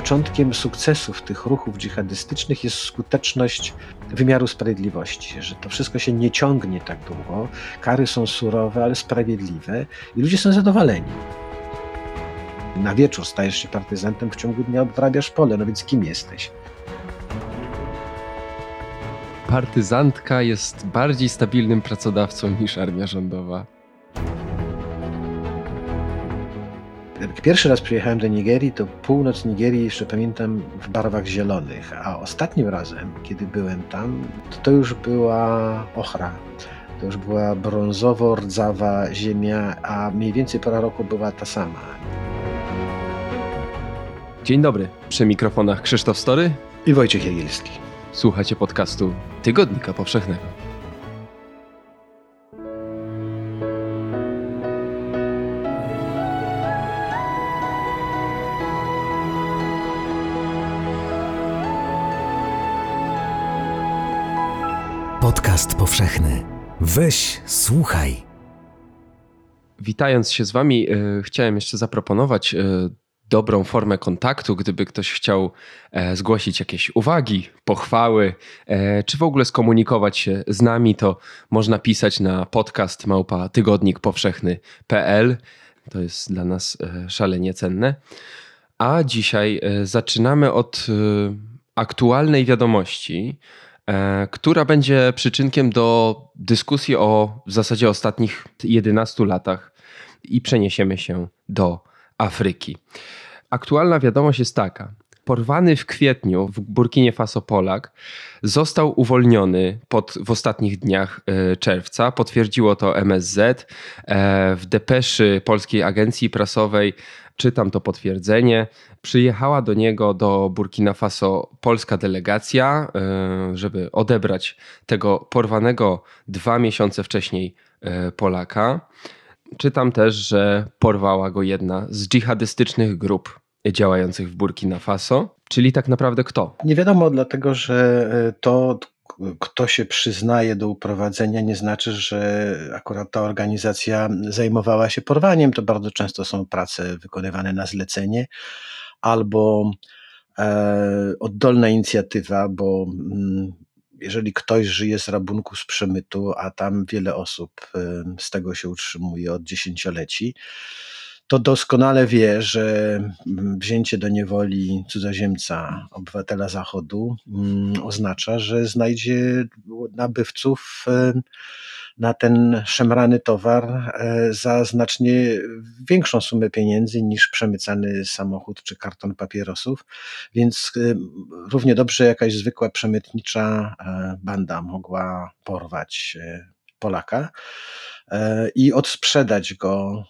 początkiem sukcesów tych ruchów dżihadystycznych jest skuteczność wymiaru sprawiedliwości, że to wszystko się nie ciągnie tak długo, kary są surowe, ale sprawiedliwe i ludzie są zadowoleni. Na wieczór stajesz się partyzantem, w ciągu dnia odwrabiasz pole, no więc kim jesteś? Partyzantka jest bardziej stabilnym pracodawcą niż armia rządowa. Jak pierwszy raz przyjechałem do Nigerii, to północ Nigerii jeszcze pamiętam w barwach zielonych, a ostatnim razem, kiedy byłem tam, to, to już była ochra. To już była brązowo-rdzawa ziemia, a mniej więcej pora roku była ta sama. Dzień dobry, przy mikrofonach Krzysztof Story i Wojciech Jagielski. Słuchacie podcastu Tygodnika Powszechnego. Podcast powszechny. Weź, słuchaj. Witając się z Wami, yy, chciałem jeszcze zaproponować yy, dobrą formę kontaktu, gdyby ktoś chciał e, zgłosić jakieś uwagi, pochwały, e, czy w ogóle skomunikować się z nami, to można pisać na podcast małpa tygodnikpowszechny.pl. To jest dla nas e, szalenie cenne. A dzisiaj zaczynamy od aktualnej wiadomości, która będzie przyczynkiem do dyskusji o w zasadzie ostatnich 11 latach i przeniesiemy się do Afryki. Aktualna wiadomość jest taka. Porwany w kwietniu w Burkinie Faso Polak został uwolniony pod, w ostatnich dniach e, czerwca. Potwierdziło to MSZ. E, w depeszy Polskiej Agencji Prasowej czytam to potwierdzenie. Przyjechała do niego do Burkina Faso polska delegacja, e, żeby odebrać tego porwanego dwa miesiące wcześniej Polaka. Czytam też, że porwała go jedna z dżihadystycznych grup działających w Burkina Faso. Czyli tak naprawdę kto? Nie wiadomo, dlatego że e, to, kto się przyznaje do uprowadzenia, nie znaczy, że akurat ta organizacja zajmowała się porwaniem. To bardzo często są prace wykonywane na zlecenie albo e, oddolna inicjatywa, bo mm, jeżeli ktoś żyje z rabunku z przemytu, a tam wiele osób z tego się utrzymuje od dziesięcioleci, to doskonale wie, że mm, wzięcie do niewoli cudzoziemca, obywatela Zachodu, mm, oznacza, że znajdzie nabywców na ten szemrany towar e, za znacznie większą sumę pieniędzy niż przemycany samochód czy karton papierosów, więc e, równie dobrze jakaś zwykła przemytnicza e, banda mogła porwać Polaka i odsprzedać go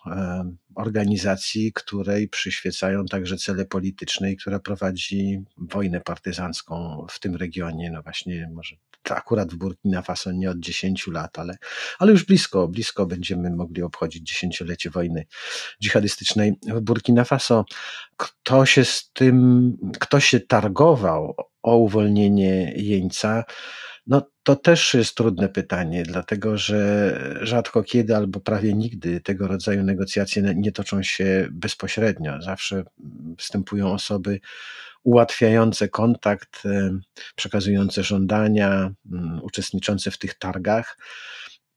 organizacji, której przyświecają także cele polityczne i która prowadzi wojnę partyzancką w tym regionie. No właśnie, może akurat w Burkina Faso nie od 10 lat, ale, ale już blisko, blisko będziemy mogli obchodzić dziesięciolecie wojny dżihadystycznej w Burkina Faso. Kto się z tym, kto się targował o uwolnienie jeńca, no to też jest trudne pytanie, dlatego że rzadko kiedy albo prawie nigdy tego rodzaju negocjacje nie toczą się bezpośrednio. Zawsze występują osoby ułatwiające kontakt, e, przekazujące żądania, mm, uczestniczące w tych targach.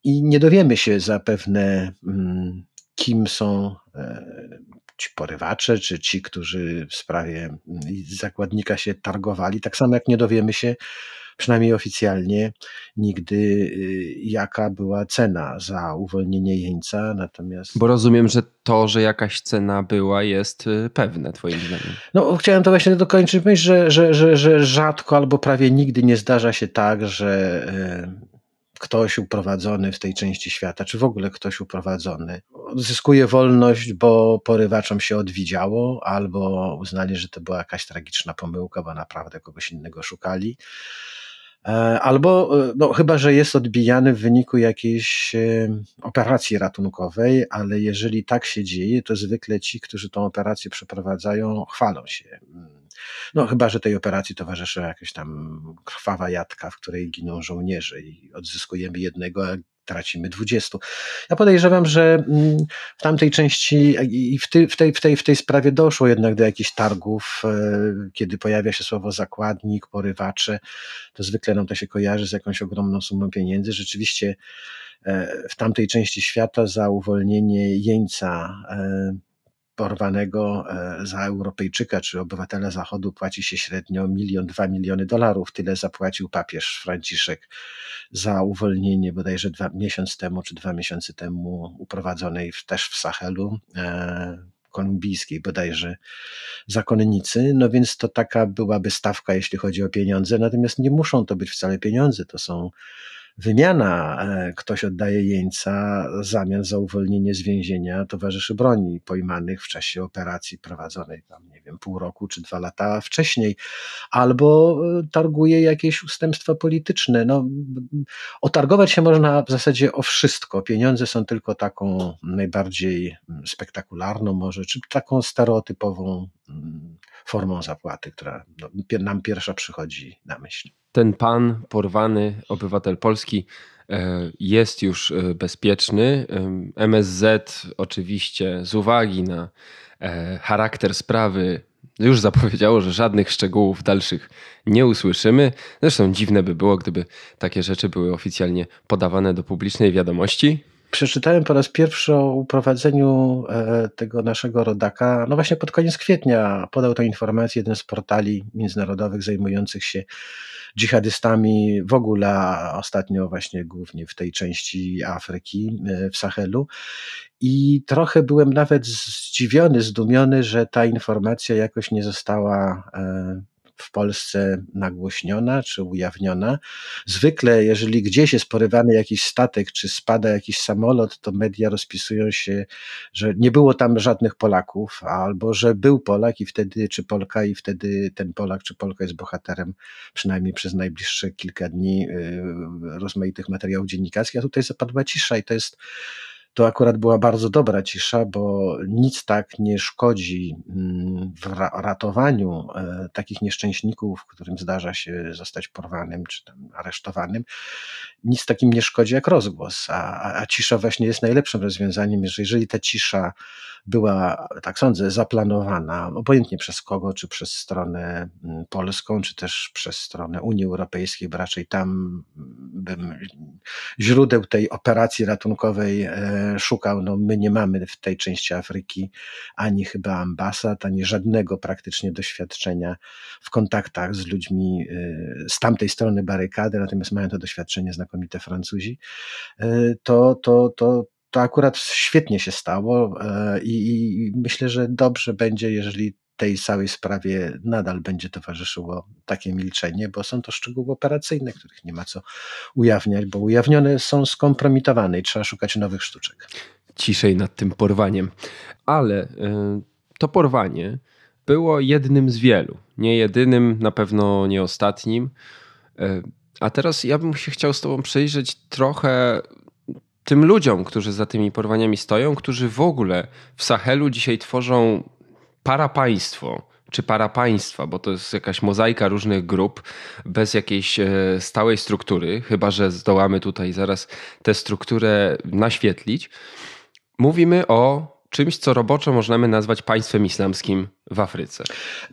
I nie dowiemy się zapewne, mm, kim są e, ci porywacze, czy ci, którzy w sprawie mm, zakładnika się targowali. Tak samo jak nie dowiemy się, przynajmniej oficjalnie, nigdy y, jaka była cena za uwolnienie jeńca. Natomiast. Bo rozumiem, że to, że jakaś cena była, jest y, pewne, Twoim zdaniem. No, chciałem to właśnie dokończyć, myśl, że, że, że, że rzadko albo prawie nigdy nie zdarza się tak, że y, ktoś uprowadzony w tej części świata, czy w ogóle ktoś uprowadzony, zyskuje wolność, bo porywaczom się odwidziało, albo uznali, że to była jakaś tragiczna pomyłka, bo naprawdę kogoś innego szukali. E, albo, e, no, chyba, że jest odbijany w wyniku jakiejś e, operacji ratunkowej, ale jeżeli tak się dzieje, to zwykle ci, którzy tą operację przeprowadzają, chwalą się. No, chyba, że tej operacji towarzyszy jakaś tam krwawa jadka, w której giną żołnierze i odzyskujemy jednego, a tracimy 20. Ja podejrzewam, że mm, w tamtej części i w, tej, w, tej, w, tej, w tej sprawie doszło jednak do jakichś targów, e, kiedy pojawia się słowo zakładnik, porywacze, to zwykle nam to się kojarzy z jakąś ogromną sumą pieniędzy. Rzeczywiście e, w tamtej części świata za uwolnienie jeńca e, porwanego e, za Europejczyka czy obywatela Zachodu płaci się średnio milion, dwa miliony dolarów. Tyle zapłacił papież Franciszek za uwolnienie bodajże dwa, miesiąc temu czy dwa miesiące temu uprowadzonej w, też w Sahelu e, kolumbijskiej bodajże zakonnicy, no więc to taka byłaby stawka, jeśli chodzi o pieniądze, natomiast nie muszą to być wcale pieniądze, to są wymiana, e, ktoś oddaje jeńca w zamian za uwolnienie z więzienia towarzyszy broni pojmanych w czasie operacji prowadzonej tam, nie wiem, pół roku czy dwa lata wcześniej, albo e, targuje jakieś ustępstwa polityczne. No, otargować się można w zasadzie o wszystko. Pieniądze są tylko taką najbardziej spektakularną może, czy taką stereotypową formą zapłaty, która no, nam pierwsza przychodzi na myśl ten pan, porwany obywatel Polski, e, jest już e, bezpieczny. MSZ oczywiście z uwagi na e, charakter sprawy już zapowiedziało, że żadnych szczegółów dalszych nie usłyszymy. Zresztą dziwne by było, gdyby takie rzeczy były oficjalnie podawane do publicznej wiadomości. Przeczytałem po raz pierwszy o uprowadzeniu tego naszego rodaka, no właśnie pod koniec kwietnia podał tę informację jeden z portali międzynarodowych zajmujących się dżihadystami w ogóle, ostatnio właśnie głównie w tej części Afryki, e, w Sahelu. I trochę byłem nawet zdziwiony, zdumiony, że ta informacja jakoś nie została e, w Polsce nagłośniona czy ujawniona. Zwykle, jeżeli gdzieś jest porywany jakiś statek, czy spada jakiś samolot, to media rozpisują się, że nie było tam żadnych Polaków, albo że był Polak i wtedy, czy Polka, i wtedy ten Polak czy Polka jest bohaterem, przynajmniej przez najbliższe kilka dni y, rozmaitych materiałów dziennikarskich. A tutaj zapadła cisza i to jest to akurat była bardzo dobra cisza, bo nic tak nie szkodzi mm, w ratowaniu e, takich nieszczęśników, którym zdarza się zostać porwanym czy tam aresztowanym. Nic takim nie szkodzi jak rozgłos, a, a cisza właśnie jest najlepszym rozwiązaniem, że jeżeli ta cisza była, tak sądzę, zaplanowana, obojętnie przez kogo, czy przez stronę mm, polską, czy też przez stronę Unii Europejskiej, bo raczej tam bym źródeł tej operacji ratunkowej e, szukał. No, my nie mamy w tej części Afryki ani chyba ambasad, ani żadnego praktycznie doświadczenia w kontaktach z ludźmi e, z tamtej strony barykady, natomiast mają to doświadczenie znakomite Francuzi. E, to, to, to, to akurat świetnie się stało e, i, i myślę, że dobrze będzie, jeżeli tej całej sprawie nadal będzie towarzyszyło takie milczenie, bo są to szczegóły operacyjne, których nie ma co ujawniać, bo ujawnione są skompromitowane i trzeba szukać nowych sztuczek. Ciszej nad tym porwaniem. Ale y, to porwanie było jednym z wielu. Nie jedynym, na pewno nie ostatnim. Y, a teraz ja bym się chciał z Tobą przejrzeć trochę tym ludziom, którzy za tymi porwaniami stoją, którzy w ogóle w Sahelu dzisiaj tworzą parapaństwo czy parapaństwa, bo to jest jakaś mozaika różnych grup bez jakiejś e, stałej struktury, chyba że zdołamy tutaj zaraz tę strukturę naświetlić. Mówimy o czymś, co roboczo możemy nazwać państwem islamskim w Afryce.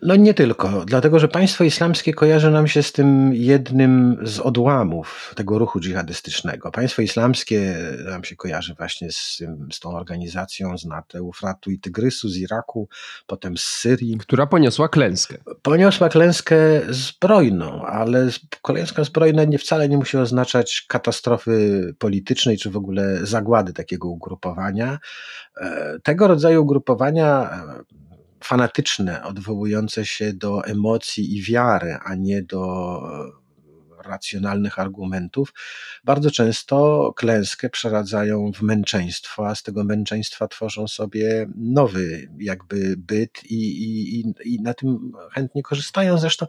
No nie tylko, dlatego że państwo islamskie kojarzy nam się z tym jednym z odłamów tego ruchu dżihadystycznego. Państwo islamskie nam się kojarzy właśnie z, tym, z tą organizacją z Eufratu i Tygrysu, z Iraku, potem z Syrii. Która poniosła klęskę. Poniosła klęskę zbrojną, ale klęska zbrojna nie, wcale nie musi oznaczać katastrofy politycznej, czy w ogóle zagłady takiego ugrupowania. E, tego rodzaju ugrupowania fanatyczne, odwołujące się do emocji i wiary, a nie do racjonalnych argumentów, bardzo często klęskę przeradzają w męczeństwo, a z tego męczeństwa tworzą sobie nowy jakby byt i, i, i na tym chętnie korzystają. Zresztą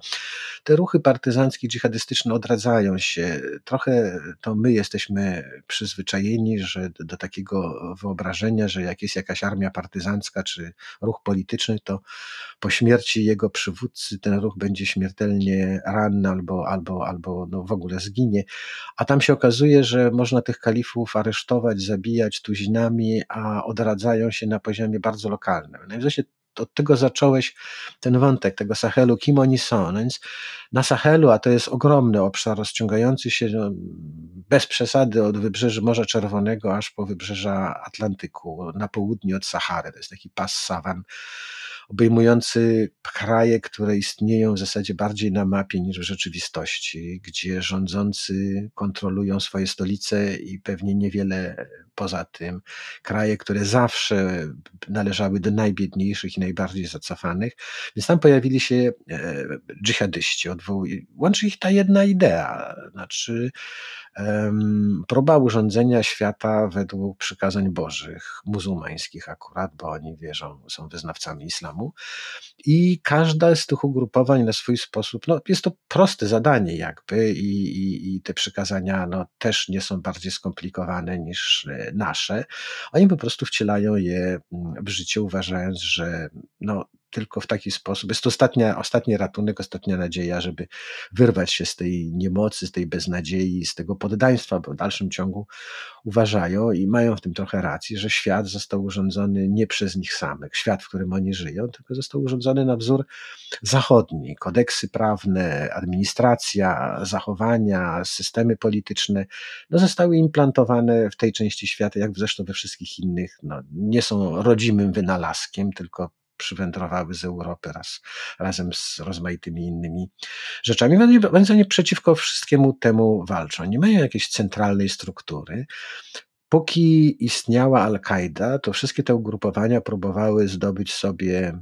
te ruchy partyzanckie, dżihadystyczne odradzają się. Trochę to my jesteśmy przyzwyczajeni, że do takiego wyobrażenia, że jak jest jakaś armia partyzancka czy ruch polityczny, to po śmierci jego przywódcy ten ruch będzie śmiertelnie ranny albo, albo, albo no w ogóle zginie. A tam się okazuje, że można tych kalifów aresztować, zabijać tuzinami, a odradzają się na poziomie bardzo lokalnym. No i właśnie od tego zacząłeś ten wątek tego Sahelu, kim oni są. No więc na Sahelu, a to jest ogromny obszar rozciągający się no, bez przesady od wybrzeży Morza Czerwonego aż po wybrzeża Atlantyku, na południe od Sahary. To jest taki pas sawan obejmujący kraje, które istnieją w zasadzie bardziej na mapie niż w rzeczywistości, gdzie rządzący kontrolują swoje stolice i pewnie niewiele poza tym. Kraje, które zawsze należały do najbiedniejszych i najbardziej zacofanych. Więc tam pojawili się e, dżihadyści. Łączy ich ta jedna idea, znaczy próba urządzenia świata według przykazań bożych, muzułmańskich akurat, bo oni wierzą, są wyznawcami islamu. I każda z tych ugrupowań na swój sposób, no jest to proste zadanie jakby i, i, i te przykazania no, też nie są bardziej skomplikowane niż e, nasze. Oni po prostu wcielają je mm, w życie, uważając, że no, tylko w taki sposób. Jest to ostatnia, ostatni ratunek, ostatnia nadzieja, żeby wyrwać się z tej niemocy, z tej beznadziei, z tego poddaństwa, bo w dalszym ciągu uważają i mają w tym trochę racji, że świat został urządzony nie przez nich samych, świat, w którym oni żyją, tylko został urządzony na wzór zachodni. Kodeksy prawne, administracja, zachowania, systemy polityczne no, zostały implantowane w tej części świata, jak zresztą we wszystkich innych. No, nie są rodzimym wynalazkiem, tylko przywędrowały z Europy raz, razem z rozmaitymi innymi rzeczami, więc oni przeciwko wszystkiemu temu walczą. Nie mają jakiejś centralnej struktury. Póki istniała Al-Kaida, to wszystkie te ugrupowania próbowały zdobyć sobie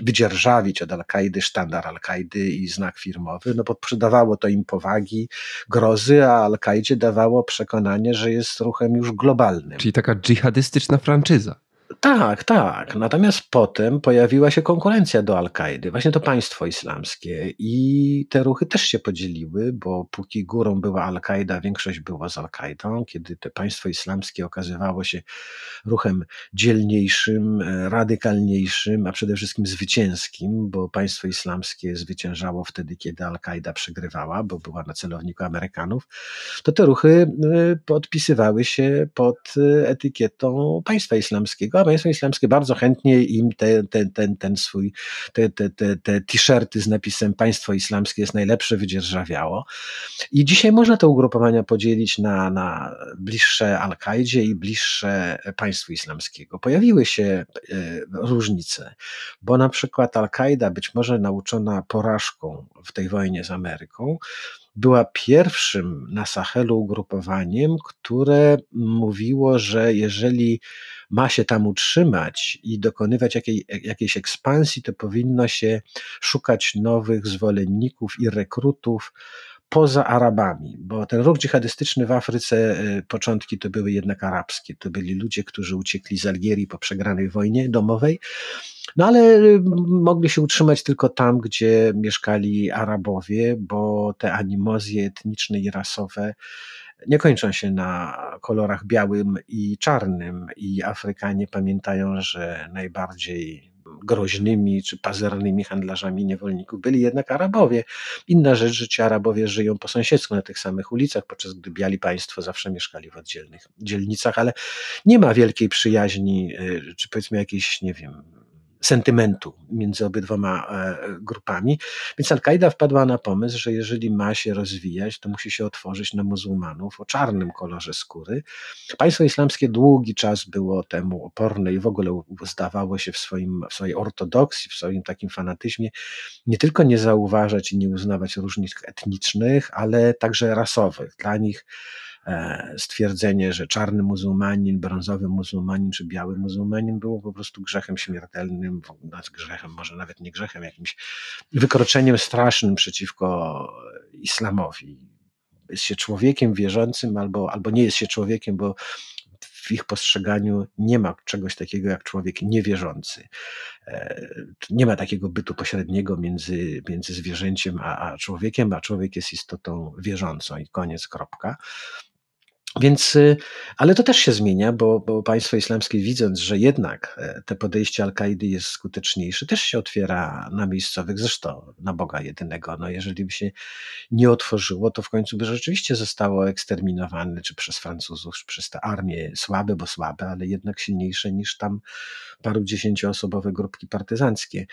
wydzierżawić od Al-Kaidy sztandar Al-Kaidy i znak firmowy, no bo przydawało to im powagi, grozy, a Al-Kaidzie dawało przekonanie, że jest ruchem już globalnym. Czyli taka dżihadystyczna franczyza. Tak, tak. Natomiast potem pojawiła się konkurencja do Al-Kaidy, właśnie to państwo islamskie i te ruchy też się podzieliły, bo póki górą była Al-Kaida, większość była z Al-Kaidą. Kiedy to państwo islamskie okazywało się ruchem dzielniejszym, radykalniejszym, a przede wszystkim zwycięskim, bo państwo islamskie zwyciężało wtedy, kiedy Al-Kaida przegrywała, bo była na celowniku Amerykanów, to te ruchy y, podpisywały się pod y, etykietą państwa islamskiego, a państwo islamskie bardzo chętnie im te, te, ten, ten swój, te, te, te, te t-shirty z napisem państwo islamskie jest najlepsze wydzierżawiało. I dzisiaj można te ugrupowania podzielić na, na bliższe Al-Kaidzie i bliższe państwu islamskiego. Pojawiły się e, różnice, bo na przykład Al-Kaida, być może nauczona porażką w tej wojnie z Ameryką, była pierwszym na Sahelu ugrupowaniem, które mówiło, że jeżeli ma się tam utrzymać i dokonywać jakiej, jakiejś ekspansji, to powinno się szukać nowych zwolenników i rekrutów poza Arabami, bo ten ruch dżihadystyczny w Afryce, y, początki to były jednak arabskie. To byli ludzie, którzy uciekli z Algierii po przegranej wojnie domowej, no ale y, mogli się utrzymać tylko tam, gdzie mieszkali Arabowie, bo te animozje etniczne i rasowe nie kończą się na kolorach białym i czarnym i Afrykanie pamiętają, że najbardziej groźnymi czy pazernymi handlarzami niewolników byli jednak Arabowie. Inna rzecz, że ci Arabowie żyją po sąsiedzku na tych samych ulicach, podczas gdy biali państwo zawsze mieszkali w oddzielnych dzielnicach, ale nie ma wielkiej przyjaźni, y, czy powiedzmy jakiejś, nie wiem, sentymentu między obydwoma e, grupami. Więc Al-Kaida wpadła na pomysł, że jeżeli ma się rozwijać, to musi się otworzyć na muzułmanów o czarnym kolorze skóry. Państwo islamskie długi czas było temu oporne i w ogóle zdawało się w, swoim, w swojej ortodoksji, w swoim takim fanatyzmie nie tylko nie zauważać i nie uznawać różnic etnicznych, ale także rasowych. Dla nich stwierdzenie, że czarny muzułmanin, brązowy muzułmanin czy biały muzułmanin było po prostu grzechem śmiertelnym, grzechem, może nawet nie grzechem, jakimś wykroczeniem strasznym przeciwko islamowi. Jest się człowiekiem wierzącym albo, albo nie jest się człowiekiem, bo w ich postrzeganiu nie ma czegoś takiego jak człowiek niewierzący. E, nie ma takiego bytu pośredniego między, między zwierzęciem a, a człowiekiem, a człowiek jest istotą wierzącą i koniec, kropka. Więc, y, ale to też się zmienia, bo, bo państwo islamskie widząc, że jednak e, te podejście Al-Kaidy jest skuteczniejsze, też się otwiera na miejscowych, zresztą na Boga jedynego. No jeżeli by się nie otworzyło, to w końcu by rzeczywiście zostało eksterminowane, czy przez Francuzów, czy przez te armie słabe, bo słabe, ale jednak silniejsze niż tam paru dziesięcioosobowe grupki partyzanckie.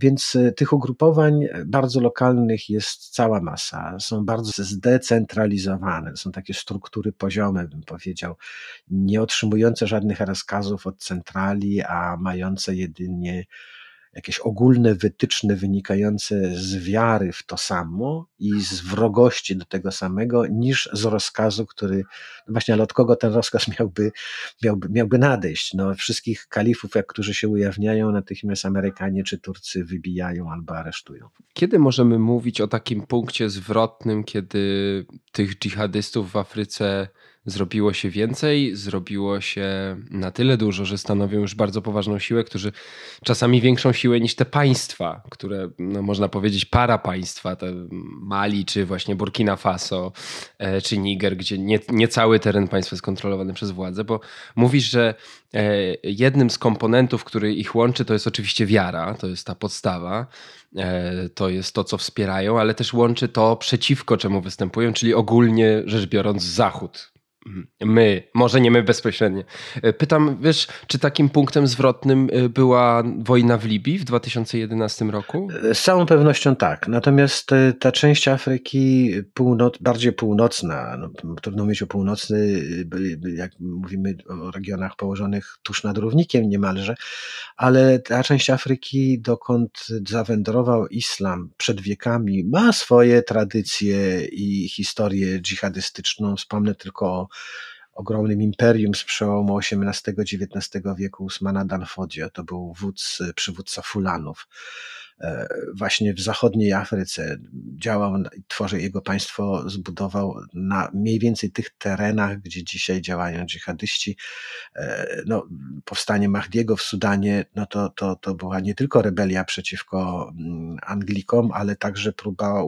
Więc y, tych ugrupowań bardzo lokalnych jest cała masa. Są bardzo zdecentralizowane. Są takie struktury poziome, bym powiedział, nie otrzymujące żadnych rozkazów od centrali, a mające jedynie jakieś ogólne wytyczne wynikające z wiary w to samo i z wrogości do tego samego, niż z rozkazu, który, no właśnie, ale od kogo ten rozkaz miałby, miałby, miałby nadejść? No, wszystkich kalifów, jak którzy się ujawniają, natychmiast Amerykanie czy Turcy wybijają albo aresztują. Kiedy możemy mówić o takim punkcie zwrotnym, kiedy tych dżihadystów w Afryce zrobiło się więcej, zrobiło się na tyle dużo, że stanowią już bardzo poważną siłę, którzy czasami większą siłę niż te państwa, które no, można powiedzieć para państwa, te Mali czy właśnie Burkina Faso e, czy Niger, gdzie nie, nie cały teren państwa jest kontrolowany przez władzę, bo mówisz, że e, jednym z komponentów, który ich łączy, to jest oczywiście wiara, to jest ta podstawa, e, to jest to, co wspierają, ale też łączy to przeciwko czemu występują, czyli ogólnie rzecz biorąc Zachód, My, może nie my bezpośrednio. E, pytam, wiesz, czy takim punktem zwrotnym e, była wojna w Libii w 2011 roku? E, z całą pewnością tak. Natomiast ta część Afryki północ, bardziej północna, no, trudno mówić o północny, jak mówimy o regionach położonych tuż nad równikiem niemalże, ale ta część Afryki, dokąd zawędrował islam przed wiekami, ma swoje tradycje i historię dżihadystyczną. Wspomnę tylko o ogromnym imperium z przełomu XVIII-XIX wieku Usmana Danfodio. To był wódz, przywódca Fulanów. E, właśnie w zachodniej Afryce działał, tworzył jego państwo, zbudował na mniej więcej tych terenach, gdzie dzisiaj działają dżihadyści. E, no, powstanie Mahdiego w Sudanie, no to, to, to była nie tylko rebelia przeciwko mm, Anglikom, ale także próba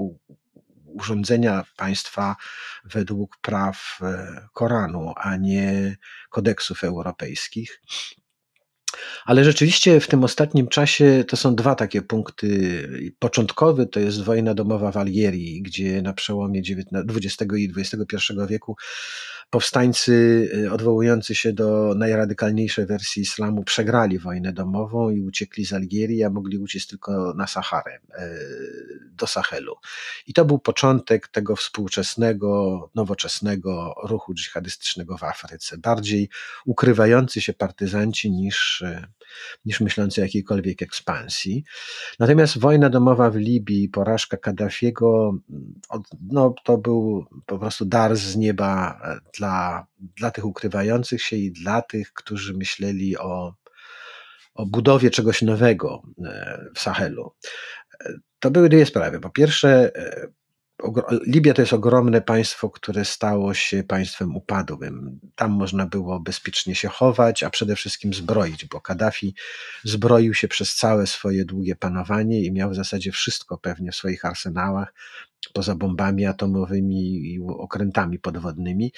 urządzenia państwa według praw e, Koranu, a nie kodeksów europejskich. Ale rzeczywiście w tym ostatnim czasie to są dwa takie punkty. Początkowy to jest wojna domowa w Algierii, gdzie na przełomie XX i XXI wieku powstańcy y, odwołujący się do najradykalniejszej wersji islamu przegrali wojnę domową i uciekli z Algierii, a mogli uciec tylko na Saharę, y, do Sahelu. I to był początek tego współczesnego, nowoczesnego ruchu dżihadystycznego w Afryce. Bardziej ukrywający się partyzanci niż, y, niż myślący o jakiejkolwiek ekspansji. Natomiast wojna domowa w Libii, porażka Kaddafiego, no, to był po prostu dar z nieba dla dla, dla tych ukrywających się i dla tych, którzy myśleli o, o budowie czegoś nowego e, w Sahelu. E, to były dwie sprawy. Po pierwsze, e, Libia to jest ogromne państwo, które stało się państwem upadłym. Tam można było bezpiecznie się chować, a przede wszystkim zbroić, bo Kaddafi zbroił się przez całe swoje długie panowanie i miał w zasadzie wszystko pewnie w swoich arsenałach, poza bombami atomowymi i okrętami podwodnymi.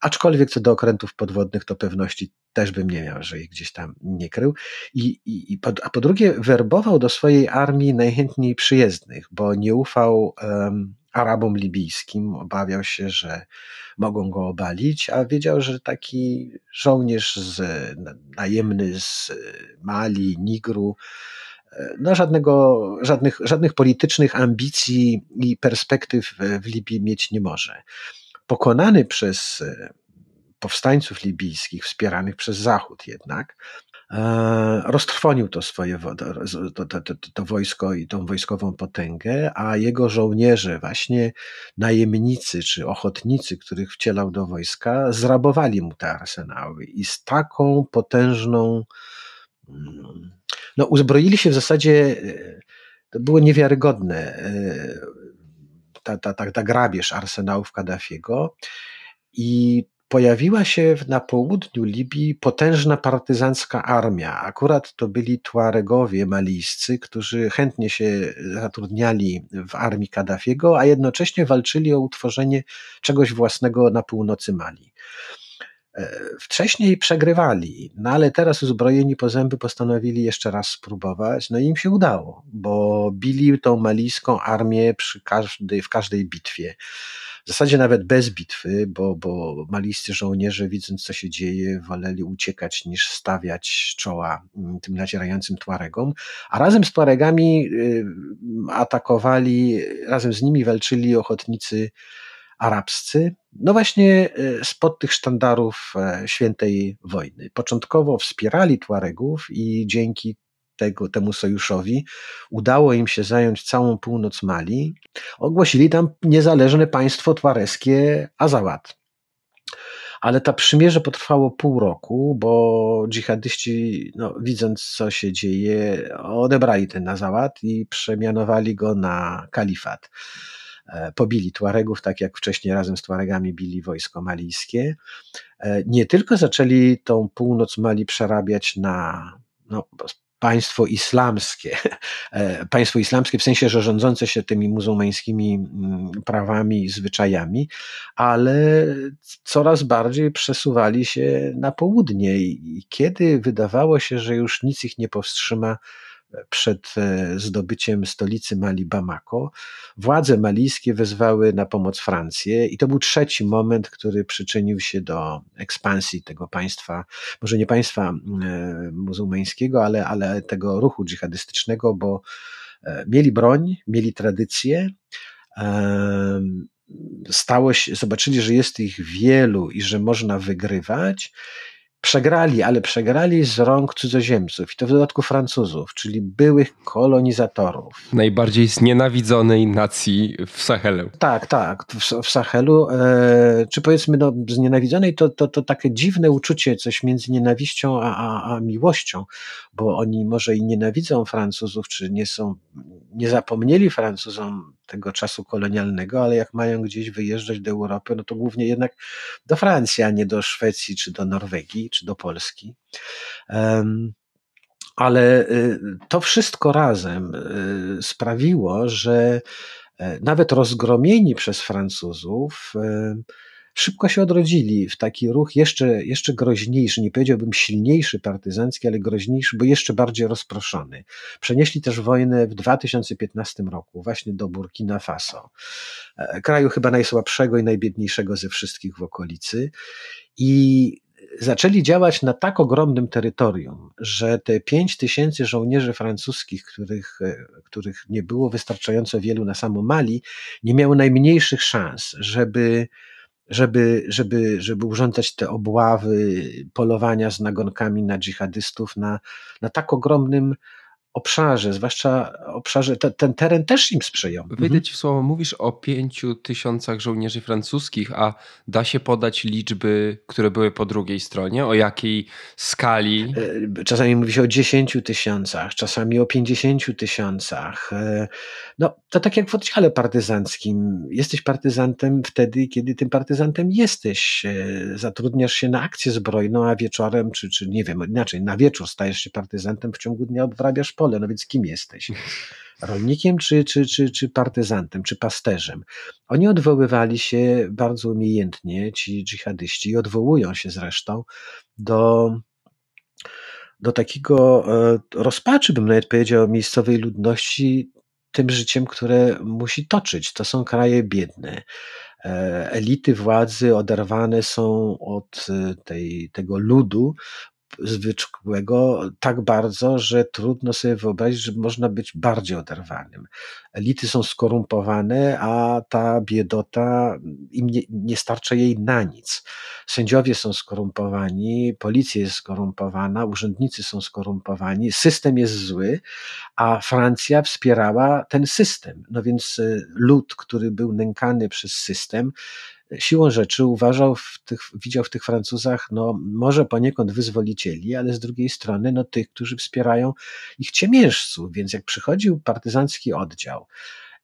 Aczkolwiek co do okrętów podwodnych, to pewności też bym nie miał, że ich gdzieś tam nie krył. I, i, i po, a po drugie, werbował do swojej armii najchętniej przyjezdnych, bo nie ufał um, Arabom libijskim, obawiał się, że mogą go obalić, a wiedział, że taki żołnierz z, najemny z Mali, Nigru, no żadnego, żadnych, żadnych politycznych ambicji i perspektyw w Libii mieć nie może. Pokonany przez e, powstańców libijskich, wspieranych przez Zachód jednak, e, roztrwonił to swoje to, to, to, wojsko i tą wojskową potęgę, a jego żołnierze, właśnie najemnicy czy ochotnicy, których wcielał do wojska, zrabowali mu te arsenały i z taką potężną mm, no, uzbroili się w zasadzie, e, to było niewiarygodne, e, ta, ta, ta, ta grabież arsenałów Kaddafiego i pojawiła się na południu Libii potężna partyzancka armia. Akurat to byli Tuaregowie malijscy, którzy chętnie się zatrudniali w armii Kaddafiego, a jednocześnie walczyli o utworzenie czegoś własnego na północy Mali. E, wcześniej przegrywali, no ale teraz uzbrojeni po zęby postanowili jeszcze raz spróbować, no i im się udało, bo bili tą malijską armię przy każdej, w każdej bitwie. W zasadzie nawet bez bitwy, bo, bo malijscy żołnierze, widząc co się dzieje, woleli uciekać niż stawiać czoła mm, tym nacierającym Tuaregom, a razem z Tuaregami y, atakowali, razem z nimi walczyli ochotnicy arabscy, no właśnie e, spod tych sztandarów e, świętej wojny. Początkowo wspierali Tuaregów i dzięki tego, temu sojuszowi udało im się zająć całą północ Mali. Ogłosili tam niezależne państwo tuareskie Azawad. Ale ta przymierze potrwało pół roku, bo dżihadyści, no, widząc co się dzieje, odebrali ten Azawad i przemianowali go na kalifat. E, pobili Tuaregów, tak jak wcześniej razem z Tuaregami bili wojsko malijskie. E, nie tylko zaczęli tą północ Mali przerabiać na no, państwo islamskie, e, państwo islamskie w sensie, że rządzące się tymi muzułmańskimi mm, prawami i zwyczajami, ale coraz bardziej przesuwali się na południe i kiedy wydawało się, że już nic ich nie powstrzyma przed e, zdobyciem stolicy Mali Bamako, władze malijskie wezwały na pomoc Francję i to był trzeci moment, który przyczynił się do ekspansji tego państwa, może nie państwa e, muzułmańskiego, ale, ale tego ruchu dżihadystycznego, bo e, mieli broń, mieli tradycję, stało się, zobaczyli, że jest ich wielu i że można wygrywać Przegrali, ale przegrali z rąk cudzoziemców i to w dodatku Francuzów, czyli byłych kolonizatorów. Najbardziej znienawidzonej nacji w Sahelu. Tak, tak, w, w Sahelu. E, czy powiedzmy no, znienawidzonej, to, to, to takie dziwne uczucie, coś między nienawiścią a, a, a miłością, bo oni może i nienawidzą Francuzów, czy nie są, nie zapomnieli Francuzom tego czasu kolonialnego, ale jak mają gdzieś wyjeżdżać do Europy, no to głównie jednak do Francji, a nie do Szwecji, czy do Norwegii, czy do Polski. Ale y, to wszystko razem y, sprawiło, że e, nawet rozgromieni przez Francuzów, szybko się odrodzili w taki ruch jeszcze, jeszcze groźniejszy, nie powiedziałbym silniejszy partyzancki, ale groźniejszy, bo jeszcze bardziej rozproszony. Przenieśli też wojnę w 2015 roku właśnie do Burkina Faso, e, kraju chyba najsłabszego i najbiedniejszego ze wszystkich w okolicy i zaczęli działać na tak ogromnym terytorium, że te 5 tysięcy żołnierzy francuskich, których, e, których nie było wystarczająco wielu na samo Mali, nie miało najmniejszych szans, żeby żeby, żeby, żeby urządzać te obławy, polowania z nagonkami na dżihadystów na, na tak ogromnym obszarze, zwłaszcza obszarze, te, ten teren też im sprzyjał. Wyjdę mhm. ci w słowo, mówisz o pięciu tysiącach żołnierzy francuskich, a da się podać liczby, które były po drugiej stronie? O jakiej skali? E, czasami mówi się o dziesięciu tysiącach, czasami o pięćdziesięciu tysiącach. E, no, to tak jak w oddziale partyzanckim. Jesteś partyzantem wtedy, kiedy tym partyzantem jesteś. E, zatrudniasz się na akcję zbrojną, a wieczorem, czy, czy nie wiem, inaczej, na wieczór stajesz się partyzantem, w ciągu dnia odwrabiasz pole no więc kim jesteś? Rolnikiem czy, czy, czy, czy partyzantem, czy pasterzem? Oni odwoływali się bardzo umiejętnie, ci dżihadyści, i odwołują się zresztą do do takiego e, rozpaczy, bym nawet powiedział, miejscowej ludności tym życiem, które musi toczyć. To są kraje biedne. E, elity władzy oderwane są od e, tej, tego ludu, zwykłego tak bardzo, że trudno sobie wyobrazić, że można być bardziej oderwanym. Elity są skorumpowane, a ta biedota im nie, nie starcza jej na nic. Sędziowie są skorumpowani, policja jest skorumpowana, urzędnicy są skorumpowani, system jest zły, a Francja wspierała ten system. No więc y, lud, który był nękany przez system, siłą rzeczy uważał w tych, widział w tych Francuzach, no może poniekąd wyzwolicieli, ale z drugiej strony no tych, którzy wspierają ich ciemiężców, więc jak przychodził partyzancki oddział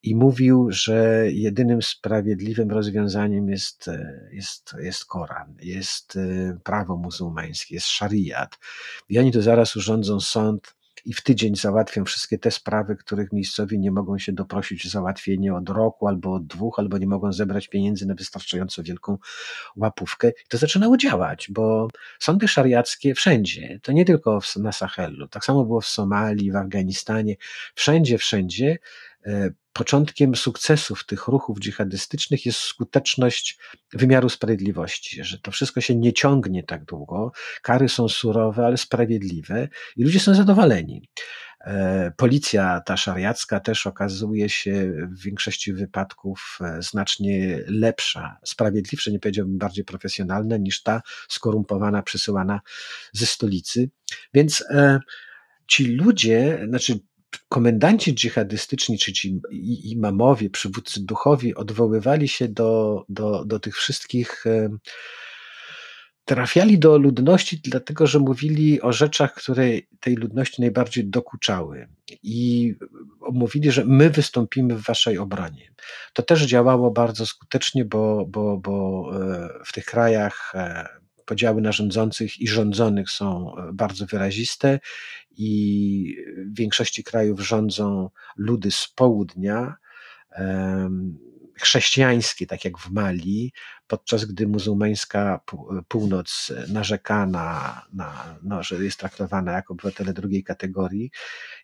i mówił, że jedynym sprawiedliwym rozwiązaniem jest, jest, jest Koran, jest prawo muzułmańskie, jest szariat. I oni to zaraz urządzą sąd i w tydzień załatwią wszystkie te sprawy, których miejscowi nie mogą się doprosić załatwienie od roku albo od dwóch, albo nie mogą zebrać pieniędzy na wystarczająco wielką łapówkę. I to zaczynało działać, bo sądy szariackie wszędzie, to nie tylko na Sahelu, tak samo było w Somalii, w Afganistanie, wszędzie, wszędzie początkiem sukcesów tych ruchów dżihadystycznych jest skuteczność wymiaru sprawiedliwości, że to wszystko się nie ciągnie tak długo, kary są surowe, ale sprawiedliwe i ludzie są zadowoleni. E, policja ta szariacka też okazuje się w większości wypadków e, znacznie lepsza, sprawiedliwsza, nie powiedziałbym bardziej profesjonalna niż ta skorumpowana, przesyłana ze stolicy. Więc e, ci ludzie, znaczy komendanci dżihadystyczni, czy ci imamowie, przywódcy duchowi odwoływali się do, do, do tych wszystkich trafiali do ludności, dlatego że mówili o rzeczach, które tej ludności najbardziej dokuczały. I mówili, że my wystąpimy w waszej obronie. To też działało bardzo skutecznie, bo, bo, bo e, w tych krajach e, podziały na rządzących i rządzonych są e, bardzo wyraziste i w większości krajów rządzą ludy z południa, chrześcijańskie, tak jak w Mali, podczas gdy muzułmańska północ narzeka na, na no, że jest traktowana jako obywatele drugiej kategorii.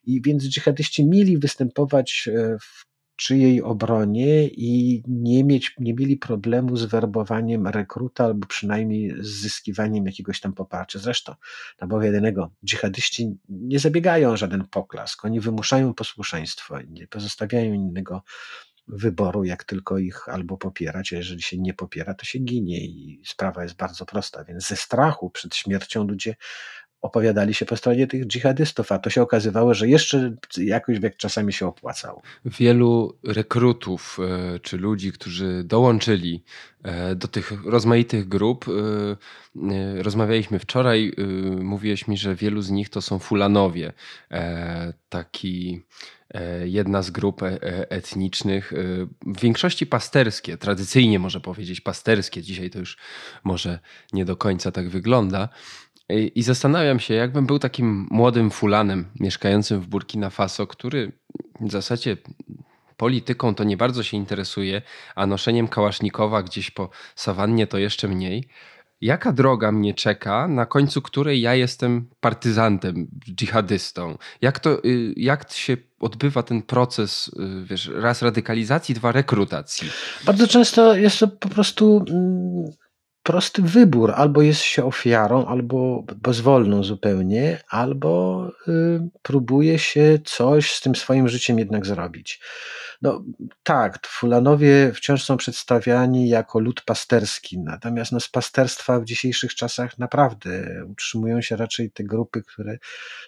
I więc dżihadyści mieli występować e, w czyjej obronie i nie, mieć, nie mieli problemu z werbowaniem rekruta albo przynajmniej z zyskiwaniem jakiegoś tam poparcia. Zresztą, na Boga jedynego, dżihadyści nie zabiegają o żaden poklask, oni wymuszają posłuszeństwo, nie pozostawiają innego wyboru, jak tylko ich albo popierać, a jeżeli się nie popiera, to się ginie i sprawa jest bardzo prosta, więc ze strachu przed śmiercią ludzie opowiadali się po stronie tych dżihadystów, a to się okazywało, że jeszcze jakoś wiek czasami się opłacał. Wielu rekrutów e, czy ludzi, którzy dołączyli e, do tych rozmaitych grup, e, rozmawialiśmy wczoraj, mówiłeś mi, że wielu z nich to są fulanowie. Taki jedna z grup etnicznych, w większości pasterskie, tradycyjnie może powiedzieć pasterskie, dzisiaj to już może nie do końca tak wygląda, i zastanawiam się, jakbym był takim młodym fulanem mieszkającym w Burkina Faso, który w zasadzie polityką to nie bardzo się interesuje, a noszeniem kałasznikowa gdzieś po sawannie to jeszcze mniej. Jaka droga mnie czeka, na końcu której ja jestem partyzantem, dżihadystą? Jak, to, y, jak się odbywa ten proces, y, wiesz, raz radykalizacji, dwa rekrutacji? Bardzo często jest to po prostu mm, prosty wybór. Albo jest się ofiarą, albo bezwolną zupełnie, albo y, próbuje się coś z tym swoim życiem jednak zrobić. No tak, Fulanowie wciąż są przedstawiani jako lud pasterski, natomiast no, z pasterstwa w dzisiejszych czasach naprawdę utrzymują się raczej te grupy, które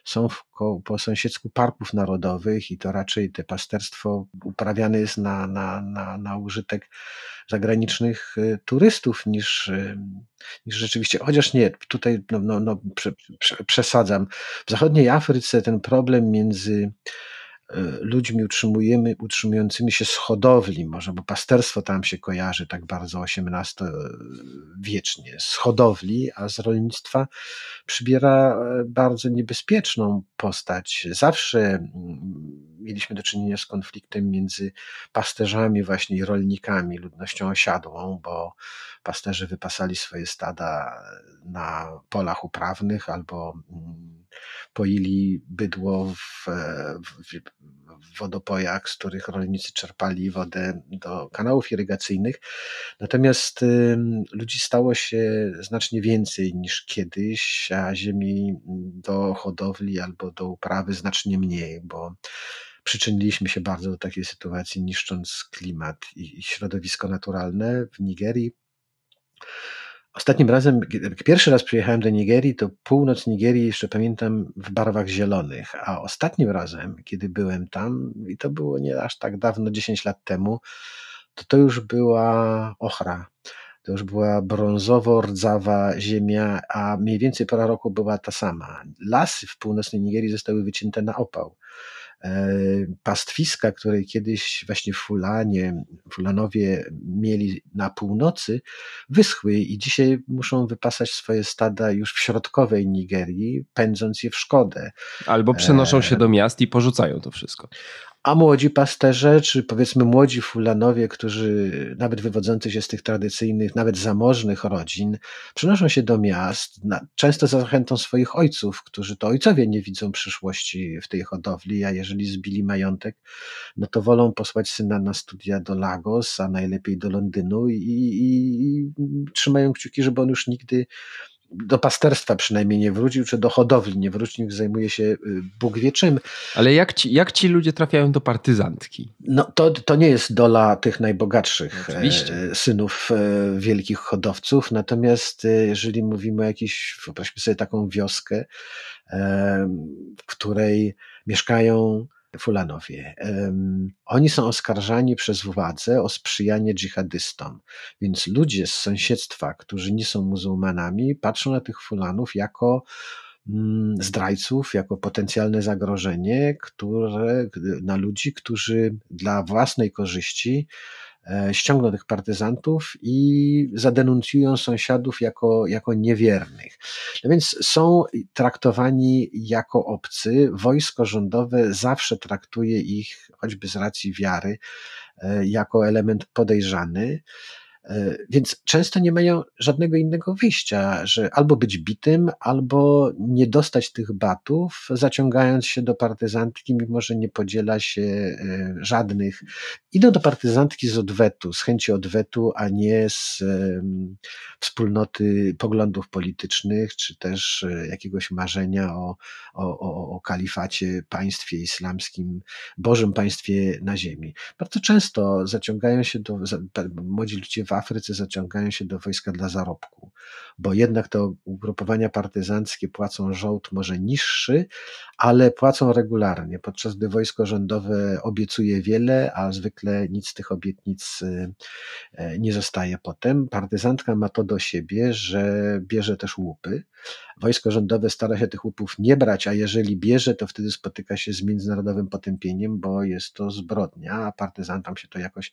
są w, po sąsiedzku parków narodowych i to raczej te pasterstwo uprawiane jest na, na, na, na użytek zagranicznych y, turystów niż, y, niż rzeczywiście, chociaż nie, tutaj no, no, no, prze, prze, przesadzam. W zachodniej Afryce ten problem między ludźmi utrzymujemy, utrzymującymi się z hodowli, może, bo pasterstwo tam się kojarzy tak bardzo XVIII-wiecznie, z hodowli, a z rolnictwa przybiera e, bardzo niebezpieczną postać. Zawsze mm, mieliśmy do czynienia z konfliktem między pasterzami właśnie i rolnikami, ludnością osiadłą, bo pasterze wypasali swoje stada na polach uprawnych albo mm, poili bydło w, w, w wodopojach, z których rolnicy czerpali wodę do kanałów irygacyjnych. Natomiast y, ludzi stało się znacznie więcej niż kiedyś, a ziemi do hodowli albo do uprawy znacznie mniej, bo przyczyniliśmy się bardzo do takiej sytuacji, niszcząc klimat i, i środowisko naturalne w Nigerii. Ostatnim razem, jak pierwszy raz przyjechałem do Nigerii, to północ Nigerii jeszcze pamiętam w barwach zielonych, a ostatnim razem, kiedy byłem tam, i to było nie aż tak dawno, 10 lat temu, to to już była ochra. to już była brązowo-rdzawa ziemia, a mniej więcej pora roku była ta sama. Lasy w północnej Nigerii zostały wycięte na opał. E, pastwiska, które kiedyś właśnie Fulanie, Fulanowie mieli na północy, wyschły i dzisiaj muszą wypasać swoje stada już w środkowej Nigerii, pędząc je w szkodę. Albo przenoszą się e, do miast i porzucają to wszystko. A młodzi pasterze, czy powiedzmy młodzi fulanowie, którzy nawet wywodzący się z tych tradycyjnych, nawet zamożnych rodzin, przenoszą się do miast, często za zachętą swoich ojców, którzy to ojcowie nie widzą przyszłości w tej hodowli, a jeżeli zbili majątek, no to wolą posłać syna na studia do Lagos, a najlepiej do Londynu i, i, i trzymają kciuki, żeby on już nigdy do pasterstwa przynajmniej nie wrócił, czy do hodowli nie wrócił, zajmuje się y, Bóg wie czym. Ale jak ci, jak ci ludzie trafiają do partyzantki? No to, to nie jest dola tych najbogatszych Oczywiście. synów e, wielkich hodowców, natomiast e, jeżeli mówimy o jakiejś, wyobraźmy sobie taką wioskę, w której mieszkają Fulanowie. Oni są oskarżani przez władzę o sprzyjanie dżihadystom, więc ludzie z sąsiedztwa, którzy nie są muzułmanami, patrzą na tych Fulanów jako mm, zdrajców, jako potencjalne zagrożenie, które, na ludzi, którzy dla własnej korzyści ściągną tych partyzantów i zadenuncjują sąsiadów jako, jako niewiernych. No więc są traktowani jako obcy. Wojsko rządowe zawsze traktuje ich, choćby z racji wiary, e, jako element podejrzany. E, więc często nie mają żadnego innego wyjścia, że albo być bitym, albo nie dostać tych batów, zaciągając się do partyzantki, mimo że nie podziela się e, żadnych. Idą do partyzantki z odwetu, z chęci odwetu, a nie z wspólnoty poglądów politycznych, czy też e, jakiegoś marzenia o, o, o, o kalifacie, państwie islamskim, Bożym państwie na ziemi. Bardzo często zaciągają się do, młodzi ludzie w Afryce zaciągają się do wojska dla zarobku, bo jednak te ugrupowania partyzanckie płacą żołd może niższy, ale płacą regularnie, podczas gdy wojsko rządowe obiecuje wiele, a zwykle nic z tych obietnic y, y, nie zostaje potem. Partyzantka ma to do siebie, że bierze też łupy. Wojsko rządowe stara się tych łupów nie brać, a jeżeli bierze, to wtedy spotyka się z międzynarodowym potępieniem, bo jest to zbrodnia, a partyzantom się to jakoś,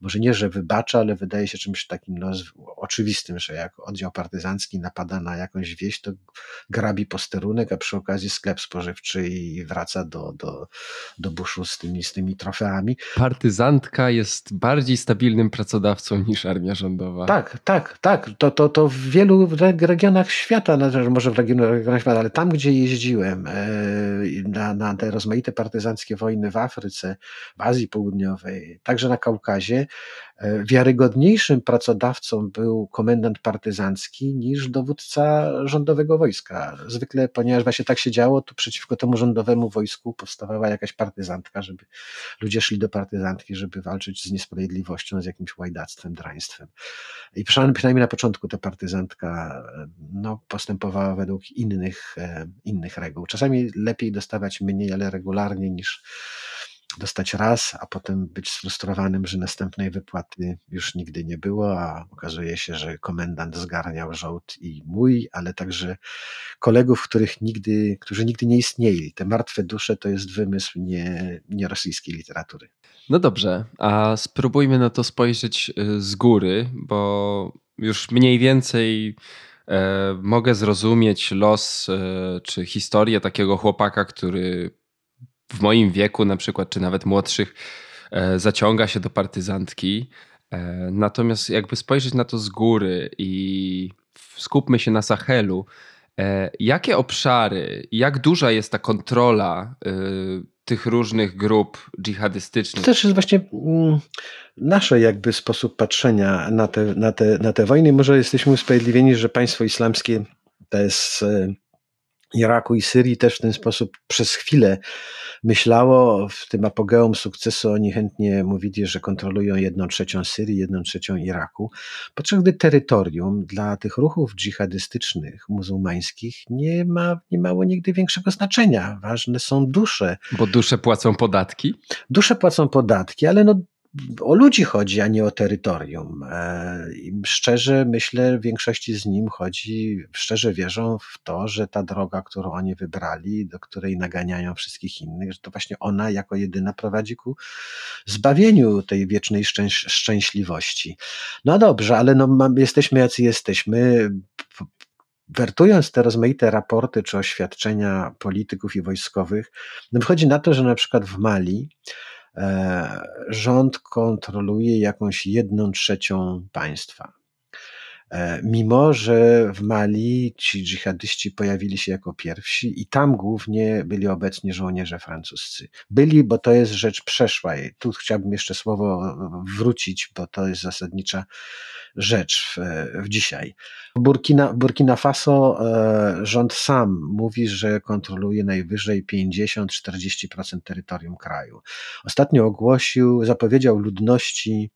może nie, że wybacza, ale wydaje się czymś takim no, oczywistym, że jak oddział partyzancki napada na jakąś wieś, to grabi posterunek, a przy okazji sklep spożywczy i wraca do, do, do buszu z tymi, z tymi trofeami. Partyzantka jest bardziej stabilnym pracodawcą niż armia rządowa. Tak, tak, tak. To, to, to w wielu regionach świata, może w regionach świata, ale tam, gdzie jeździłem e, na, na te rozmaite partyzanckie wojny w Afryce, w Azji Południowej, także na Kaukazie, wiarygodniejszym pracodawcą był komendant partyzancki niż dowódca rządowego wojska. Zwykle, ponieważ właśnie tak się działo, to przeciwko temu rządowemu wojsku powstawała jakaś partyzantka, żeby ludzie szli do partyzantki, żeby walczyć z niesprawiedliwością, z jakimś łajdactwem, draństwem. I przynajmniej na początku ta partyzantka e, no, postępowała według innych, e, innych reguł. Czasami lepiej dostawać mniej, ale regularnie niż dostać raz, a potem być sfrustrowanym, że następnej wypłaty już nigdy nie było, a okazuje się, że komendant zgarniał żołd i mój, ale także kolegów, których nigdy, którzy nigdy nie istnieli. Te martwe dusze to jest wymysł nie, nie rosyjskiej literatury. No dobrze, a spróbujmy na to spojrzeć y, z góry, bo już mniej więcej e, mogę zrozumieć los e, czy historię takiego chłopaka, który w moim wieku na przykład, czy nawet młodszych, e, zaciąga się do partyzantki. E, natomiast jakby spojrzeć na to z góry i skupmy się na Sahelu, e, jakie obszary, jak duża jest ta kontrola tych różnych grup dżihadystycznych? To też jest właśnie mm, nasze jakby sposób patrzenia na te, na te, na te wojny. Może jesteśmy usprawiedliwieni, że państwo islamskie to jest Iraku i Syrii też w ten sposób przez chwilę myślało. W tym apogeum sukcesu oni chętnie mówili, że kontrolują jedną trzecią Syrii, jedną trzecią Iraku, podczas gdy terytorium dla tych ruchów dżihadystycznych, muzułmańskich nie, ma, nie mało nigdy większego znaczenia. Ważne są dusze. Bo dusze płacą podatki? Dusze płacą podatki, ale no o ludzi chodzi, a nie o terytorium. E, szczerze myślę, większości z nim chodzi, szczerze wierzą w to, że ta droga, którą oni wybrali, do której naganiają wszystkich innych, że to właśnie ona jako jedyna prowadzi ku zbawieniu tej wiecznej szczęśliwości. No dobrze, ale no, jesteśmy jacy jesteśmy wertując te rozmaite raporty czy oświadczenia polityków i wojskowych, no wychodzi na to, że na przykład w Mali rząd kontroluje jakąś jedną trzecią państwa. E, mimo, że w Mali ci dżihadyści pojawili się jako pierwsi i tam głównie byli obecni żołnierze francuscy. Byli, bo to jest rzecz przeszła. I tu chciałbym jeszcze słowo wrócić, bo to jest zasadnicza rzecz w, w dzisiaj. Burkina, Burkina Faso e, rząd sam mówi, że kontroluje najwyżej 50-40% terytorium kraju. Ostatnio ogłosił, zapowiedział ludności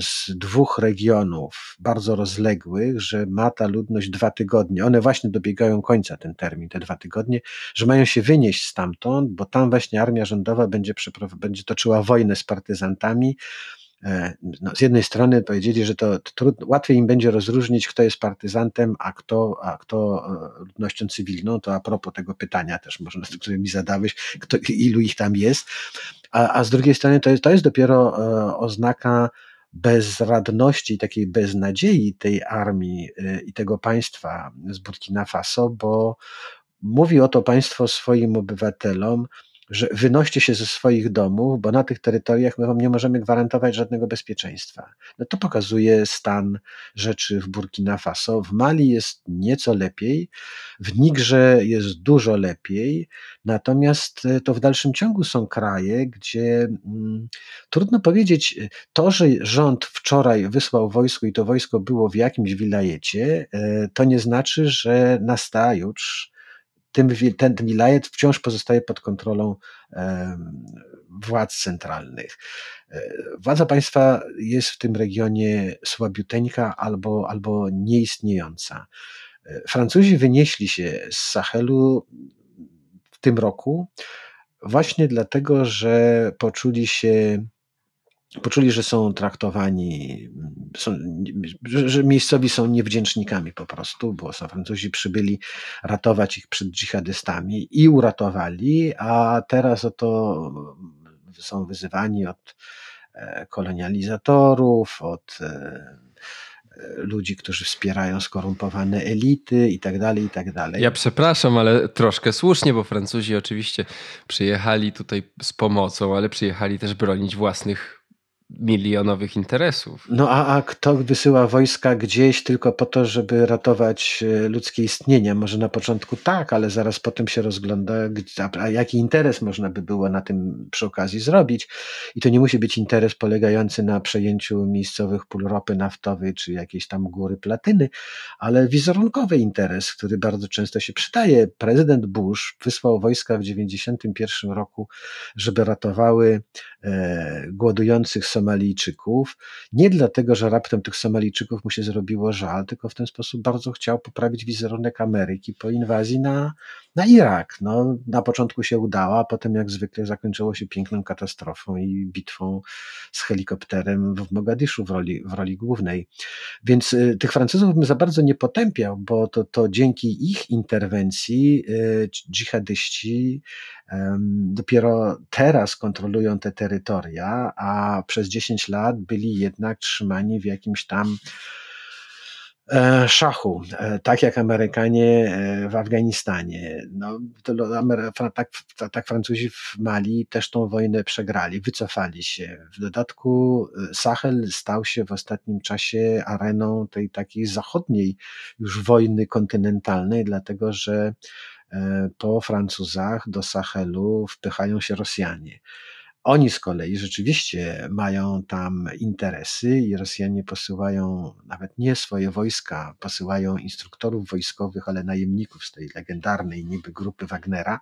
z dwóch regionów bardzo rozległych, że ma ta ludność dwa tygodnie. One właśnie dobiegają końca ten termin, te dwa tygodnie, że mają się wynieść stamtąd, bo tam właśnie armia rządowa będzie, będzie toczyła wojnę z partyzantami E, no, z jednej strony powiedzieli, że to, to łatwiej im będzie rozróżnić, kto jest partyzantem, a kto, a kto e, ludnością cywilną. To a propos tego pytania też, można, które mi zadałeś, kto, ilu ich tam jest. A, a z drugiej strony to jest, to jest dopiero e, oznaka bezradności, takiej beznadziei tej armii i tego państwa z Burkina Faso, bo mówi o to państwo swoim obywatelom, że wynoście się ze swoich domów, bo na tych terytoriach my wam nie możemy gwarantować żadnego bezpieczeństwa. No to pokazuje stan rzeczy w Burkina Faso. W Mali jest nieco lepiej, w Nigrze jest dużo lepiej, natomiast e, to w dalszym ciągu są kraje, gdzie mm, trudno powiedzieć, e, to, że rząd wczoraj wysłał wojsko i to wojsko było w jakimś wilajecie, e, to nie znaczy, że nastajutrz tym, ten wilajet wciąż pozostaje pod kontrolą władz centralnych. E, władza państwa jest w tym regionie słabiuteńka albo, albo nieistniejąca. E, Francuzi wynieśli się z Sahelu w tym roku właśnie dlatego, że poczuli się poczuli, że są traktowani, są, że, miejscowi są niewdzięcznikami po prostu, bo są Francuzi przybyli ratować ich przed dżihadystami i uratowali, a teraz oto są wyzywani od e, kolonializatorów, od e, ludzi, którzy wspierają skorumpowane elity i tak dalej, i tak dalej. Ja przepraszam, ale troszkę słusznie, bo Francuzi oczywiście przyjechali tutaj z pomocą, ale przyjechali też bronić własnych milionowych interesów. No a, a kto wysyła wojska gdzieś tylko po to, żeby ratować e, ludzkie istnienie? Może na początku tak, ale zaraz potem się rozgląda, a jaki interes można by było na tym przy okazji zrobić. I to nie musi być interes polegający na przejęciu miejscowych pól ropy naftowej czy jakiejś tam góry platyny, ale wizerunkowy interes, który bardzo często się przydaje. Prezydent Bush wysłał wojska w 1991 roku, żeby ratowały e, głodujących Somalijczyków. Nie dlatego, że raptem tych Somalijczyków mu się zrobiło żal, tylko w ten sposób bardzo chciał poprawić wizerunek Ameryki po inwazji na, na Irak. No, na początku się udało, a potem jak zwykle zakończyło się piękną katastrofą i bitwą z helikopterem w Mogadiszu w roli, w roli głównej. Więc y, tych Francuzów bym za bardzo nie potępiał, bo to, to dzięki ich interwencji y, dżihadyści y, dopiero teraz kontrolują te terytoria, a przez 10 lat byli jednak trzymani w jakimś tam E, szachu, e, tak jak Amerykanie e, w Afganistanie. No, tak, tak Francuzi w Mali też tą wojnę przegrali, wycofali się. W dodatku Sahel stał się w ostatnim czasie areną tej takiej zachodniej już wojny kontynentalnej, dlatego że po Francuzach do Sahelu wpychają się Rosjanie. Oni z kolei rzeczywiście mają tam interesy i Rosjanie posyłają nawet nie swoje wojska, posyłają instruktorów wojskowych, ale najemników z tej legendarnej niby grupy Wagnera.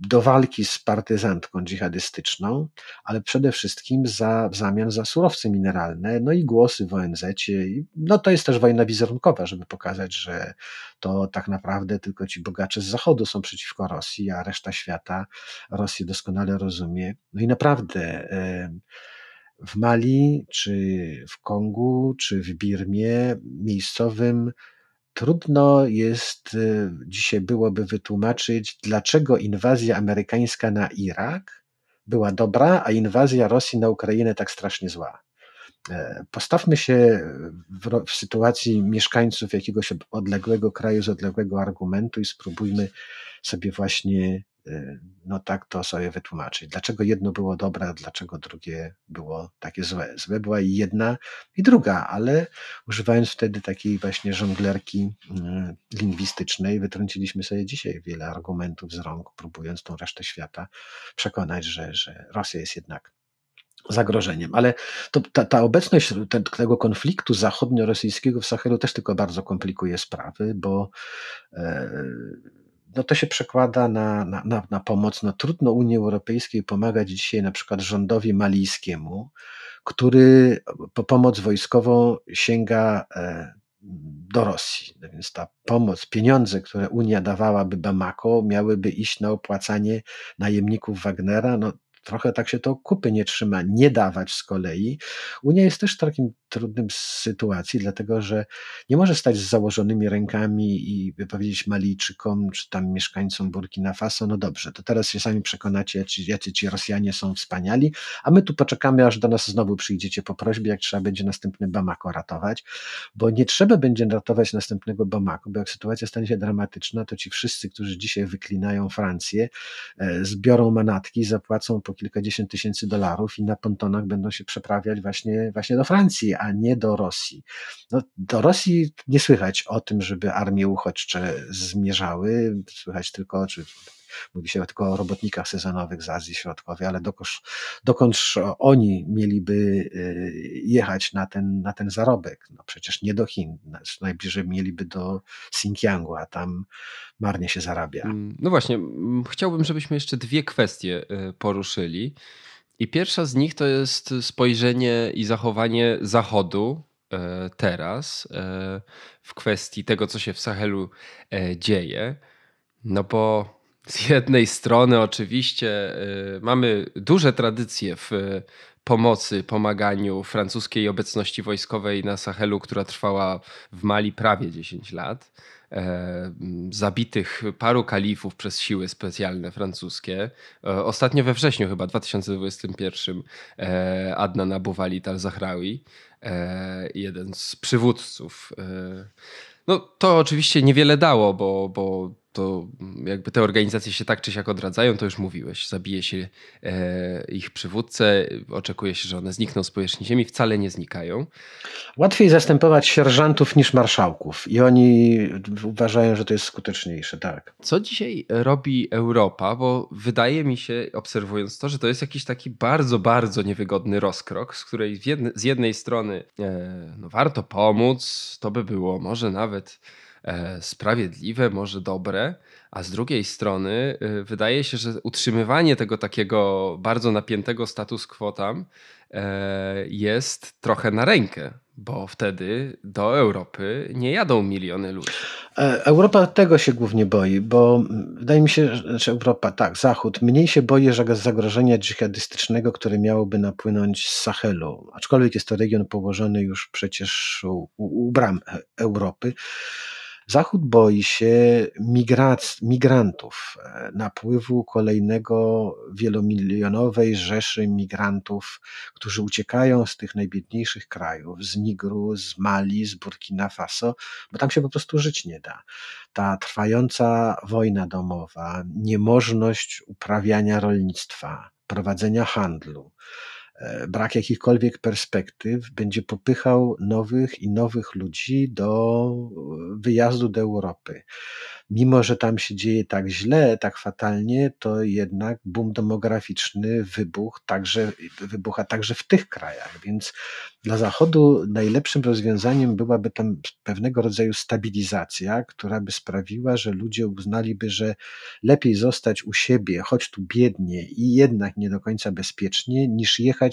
Do walki z partyzantką dżihadystyczną, ale przede wszystkim za, w zamian za surowce mineralne, no i głosy w ONZ. No to jest też wojna wizerunkowa, żeby pokazać, że to tak naprawdę tylko ci bogacze z Zachodu są przeciwko Rosji, a reszta świata Rosję doskonale rozumie. No i naprawdę w Mali, czy w Kongu, czy w Birmie miejscowym Trudno jest y, dzisiaj byłoby wytłumaczyć, dlaczego inwazja amerykańska na Irak była dobra, a inwazja Rosji na Ukrainę tak strasznie zła. E, postawmy się w, w, sytuacji mieszkańców jakiegoś odległego kraju z odległego argumentu i spróbujmy sobie właśnie no tak to sobie wytłumaczyć. Dlaczego jedno było dobre, dlaczego drugie było takie złe. Złe była i jedna, i druga, ale używając wtedy takiej właśnie żonglerki y, lingwistycznej, wytrąciliśmy sobie dzisiaj wiele argumentów z rąk, próbując tą resztę świata przekonać, że, że Rosja jest jednak zagrożeniem. Ale to, ta, ta obecność te, tego konfliktu zachodnio-rosyjskiego w Sahelu też tylko bardzo komplikuje sprawy, bo e, no to się przekłada na, na, na, na pomoc. No trudno Unii Europejskiej pomagać dzisiaj na przykład rządowi malijskiemu, który po pomoc wojskową sięga e, do Rosji. No więc ta pomoc, pieniądze, które Unia dawałaby Bamako, miałyby iść na opłacanie najemników Wagnera. No, trochę tak się to kupy nie trzyma, nie dawać z kolei. Unia jest też takim trudnym sytuacji, dlatego że nie może stać z założonymi rękami i powiedzieć Malijczykom, czy tam mieszkańcom Burkina Faso, no dobrze, to teraz się sami przekonacie, jacy ci Rosjanie są wspaniali, a my tu poczekamy, aż do nas znowu przyjdziecie po prośbie, jak trzeba będzie następny Bamako ratować, bo nie trzeba będzie ratować następnego Bamako, bo jak sytuacja stanie się dramatyczna, to ci wszyscy, którzy dzisiaj wyklinają Francję, e, zbiorą manatki, zapłacą po kilkadziesiąt tysięcy dolarów i na pontonach będą się przeprawiać właśnie, właśnie do Francji, a nie do Rosji. No, do Rosji nie słychać o tym, żeby armie uchodźcze zmierzały, słychać tylko, czy mówi się tylko o robotnikach sezonowych z Azji Środkowej, ale dokądś, dokądś oni mieliby y, jechać na ten, na ten zarobek? No przecież nie do Chin, najbliżej mieliby do Xinjiangu, a tam marnie się zarabia. Mm, no właśnie, chciałbym, żebyśmy jeszcze dwie kwestie y, poruszyli. I pierwsza z nich to jest spojrzenie i zachowanie Zachodu e, teraz e, w kwestii tego, co się w Sahelu e, dzieje. No bo z jednej strony oczywiście mamy duże tradycje w pomocy, pomaganiu francuskiej obecności wojskowej na Sahelu, która trwała w Mali prawie 10 lat. E, zabitych paru kalifów przez siły specjalne francuskie. E, ostatnio we wrześniu chyba 2021 e, Adnan Abu Walid al-Zahrawi, jeden z przywódców. No to oczywiście niewiele dało, bo, bo to jakby te organizacje się tak czy siak odradzają, to już mówiłeś. Zabije się e, ich przywódcę, oczekuje się, że one znikną z powierzchni ziemi, wcale nie znikają. Łatwiej zastępować sierżantów niż marszałków i oni uważają, że to jest skuteczniejsze, tak. Co dzisiaj robi Europa? Bo wydaje mi się, obserwując to, że to jest jakiś taki bardzo, bardzo niewygodny rozkrok, z której z jednej strony e, no, warto pomóc, to by było może nawet sprawiedliwe, może dobre, a z drugiej strony e, wydaje się, że utrzymywanie tego takiego bardzo napiętego status quo tam e, jest trochę na rękę, bo wtedy do Europy nie jadą miliony ludzi. Europa tego się głównie boi, bo wydaje mi się, że Europa, tak, Zachód, mniej się boi zagrożenia dżihadystycznego, które miałoby napłynąć z Sahelu, aczkolwiek jest to region położony już przecież u, u bram Europy. Zachód boi się migrac- migrantów, e, napływu kolejnego wielomilionowej rzeszy migrantów, którzy uciekają z tych najbiedniejszych krajów, z Nigru, z Mali, z Burkina Faso, bo tam się po prostu żyć nie da. Ta trwająca wojna domowa, niemożność uprawiania rolnictwa, prowadzenia handlu, brak jakichkolwiek perspektyw będzie popychał nowych i nowych ludzi do wyjazdu do Europy mimo że tam się dzieje tak źle, tak fatalnie, to jednak boom demograficzny wybuch także, wybucha także w tych krajach. Więc dla Zachodu najlepszym rozwiązaniem byłaby tam pewnego rodzaju stabilizacja, która by sprawiła, że ludzie uznaliby, że lepiej zostać u siebie, choć tu biednie i jednak nie do końca bezpiecznie, niż jechać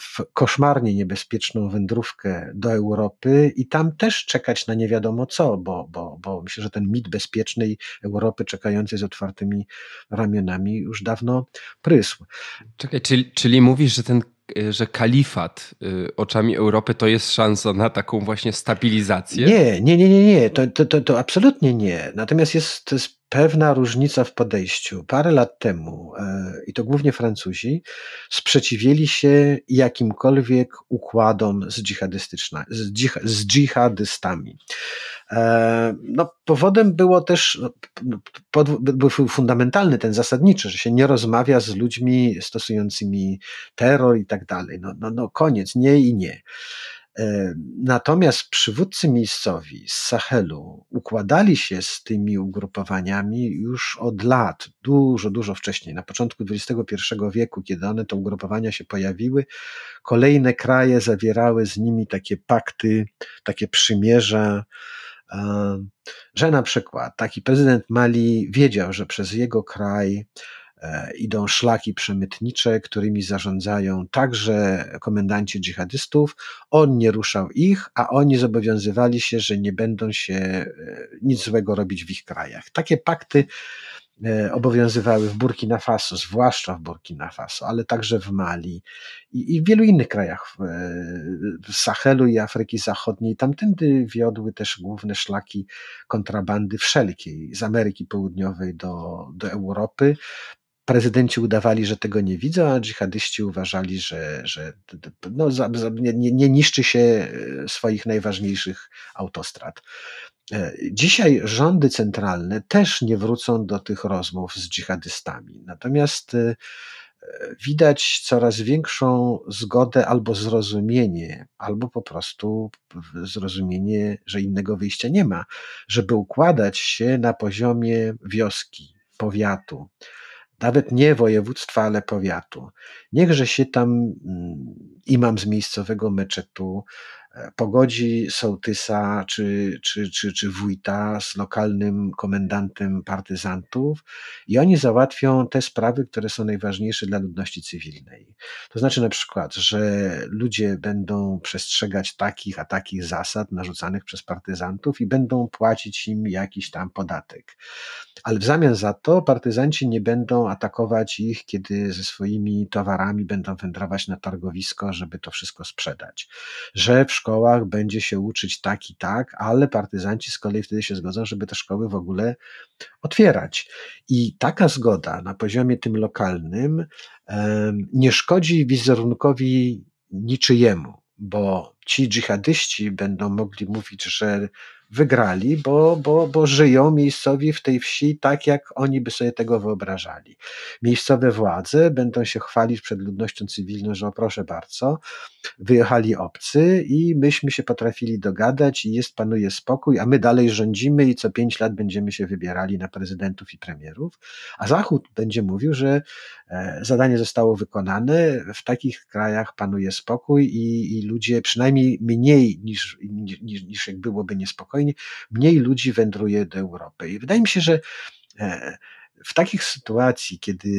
w koszmarnie niebezpieczną wędrówkę do Europy i tam też czekać na nie wiadomo co, bo, bo, bo myślę, że ten mit bezpiecznej Europy czekającej z otwartymi ramionami już dawno prysł. Czekaj, czyli, czyli mówisz, że ten że kalifat y, oczami Europy to jest szansa na taką właśnie stabilizację? Nie, nie, nie, nie, nie. To, to, to, to absolutnie nie. Natomiast jest, jest pewna różnica w podejściu. Parę lat temu, e, i to głównie Francuzi, sprzeciwieli się jakimkolwiek układom z, z, dżih z dżihadystami. E, no, powodem było też, no, no, był fundamentalny, ten zasadniczy, że się nie rozmawia z ludźmi stosującymi terror i tak dalej. No, no, no koniec, nie i nie. E, natomiast przywódcy miejscowi z Sahelu układali się z tymi ugrupowaniami już od lat, dużo, dużo wcześniej. Na początku XXI wieku, kiedy one, te ugrupowania się pojawiły, kolejne kraje zawierały z nimi takie pakty, takie przymierza, że na przykład taki prezydent Mali wiedział, że przez jego kraj E, idą szlaki przemytnicze, którymi zarządzają także komendanci dżihadystów. On nie ruszał ich, a oni zobowiązywali się, że nie będą się e, nic złego robić w ich krajach. Takie pakty obowiązywały w Burkina Faso, zwłaszcza w Burkina Faso, ale także w Mali i, i w wielu innych krajach w Sahelu i Afryki Zachodniej. Tamtędy wiodły też główne szlaki kontrabandy wszelkiej, z Ameryki Południowej do, do Europy prezydenci udawali, że tego nie widzą, a dżihadyści uważali, że, że no, nie, nie niszczy się e, swoich najważniejszych autostrad. E, dzisiaj rządy centralne też nie wrócą do tych rozmów z dżihadystami. Natomiast e, widać coraz większą zgodę albo zrozumienie, albo po prostu zrozumienie, że innego wyjścia nie ma, żeby układać się na poziomie wioski, powiatu, nawet nie województwa, ale powiatu. Niechże się tam mm, imam z miejscowego meczetu pogodzi sołtysa czy, czy, czy, czy wójta z lokalnym komendantem partyzantów i oni załatwią te sprawy, które są najważniejsze dla ludności cywilnej. To znaczy na przykład, że ludzie będą przestrzegać takich a takich zasad narzucanych przez partyzantów i będą płacić im jakiś tam podatek. Ale w zamian za to partyzanci nie będą atakować ich, kiedy ze swoimi towarami będą wędrować na targowisko, żeby to wszystko sprzedać. Że w szkołach będzie się uczyć tak i tak, ale partyzanci z kolei wtedy się zgodzą, żeby te szkoły w ogóle otwierać. I taka zgoda na poziomie tym lokalnym nie szkodzi wizerunkowi niczyjemu, bo ci dżihadyści będą mogli mówić, że wygrali, bo, bo, bo żyją miejscowi w tej wsi tak, jak oni by sobie tego wyobrażali. Miejscowe władze będą się chwalić przed ludnością cywilną, że o proszę bardzo, wyjechali obcy i myśmy się potrafili dogadać i jest, panuje spokój, a my dalej rządzimy i co pięć lat będziemy się wybierali na prezydentów i premierów, a Zachód będzie mówił, że e, zadanie zostało wykonane, w takich krajach panuje spokój i, i ludzie przynajmniej mniej niż, niż, niż jak byłoby niespokojnie, mniej ludzi wędruje do Europy. I wydaje mi się, że e, w takich sytuacji, kiedy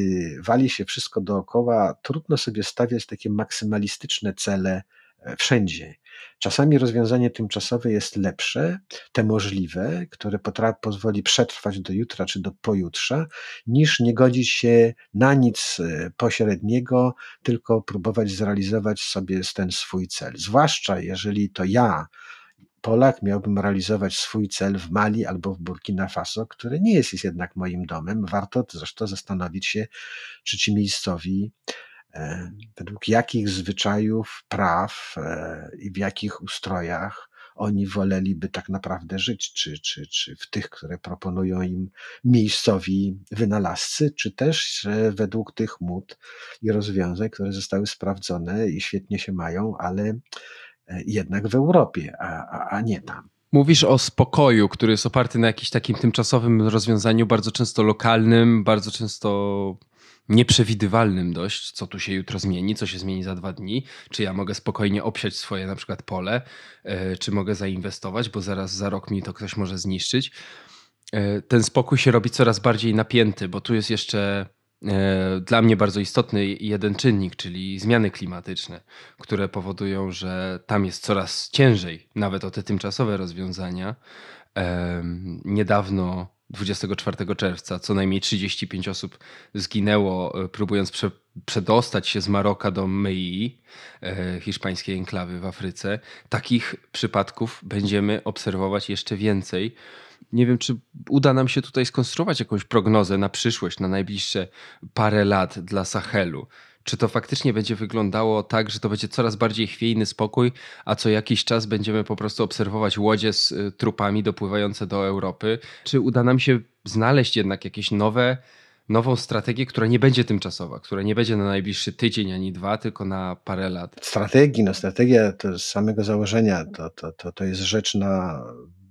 wali się wszystko dookoła, trudno sobie stawiać takie maksymalistyczne cele e, wszędzie. Czasami rozwiązanie tymczasowe jest lepsze, te możliwe, które pozwoli przetrwać do jutra czy do pojutrza, niż nie godzić się na nic e, pośredniego, tylko próbować zrealizować sobie ten swój cel. Zwłaszcza jeżeli to ja Polak miałbym realizować swój cel w Mali albo w Burkina Faso, które nie jest, jednak moim domem. Warto zresztą zastanowić się, czy ci miejscowi e, według jakich zwyczajów, praw e, i w jakich ustrojach oni woleliby tak naprawdę żyć, czy, czy, czy w tych, które proponują im miejscowi wynalazcy, czy też według tych mód i rozwiązań, które zostały sprawdzone i świetnie się mają, ale e, jednak w Europie, a, a, a nie tam. Mówisz o spokoju, który jest oparty na jakimś takim tymczasowym rozwiązaniu, bardzo często lokalnym, bardzo często nieprzewidywalnym dość, co tu się jutro zmieni, co się zmieni za dwa dni, czy ja mogę spokojnie obsiać swoje na przykład pole, e, czy mogę zainwestować, bo zaraz za rok mi to ktoś może zniszczyć. E, ten spokój się robi coraz bardziej napięty, bo tu jest jeszcze dla mnie bardzo istotny jeden czynnik, czyli zmiany klimatyczne, które powodują, że tam jest coraz ciężej, nawet o te tymczasowe rozwiązania. Niedawno 24 czerwca co najmniej 35 osób zginęło, e, próbując prze, przedostać się z Maroka do Mei, e, hiszpańskiej enklawy w Afryce. Takich przypadków będziemy obserwować jeszcze więcej. Nie wiem, czy uda nam się tutaj skonstruować jakąś prognozę na przyszłość, na najbliższe parę lat dla Sahelu czy to faktycznie będzie wyglądało tak, że to będzie coraz bardziej chwiejny spokój, a co jakiś czas będziemy po prostu obserwować łodzie z y, trupami dopływające do Europy? Czy uda nam się znaleźć jednak jakieś nowe, nową strategię, która nie będzie tymczasowa, która nie będzie na najbliższy tydzień ani dwa, tylko na parę lat? Strategii, no strategia to z samego założenia to, to, to, to jest rzecz na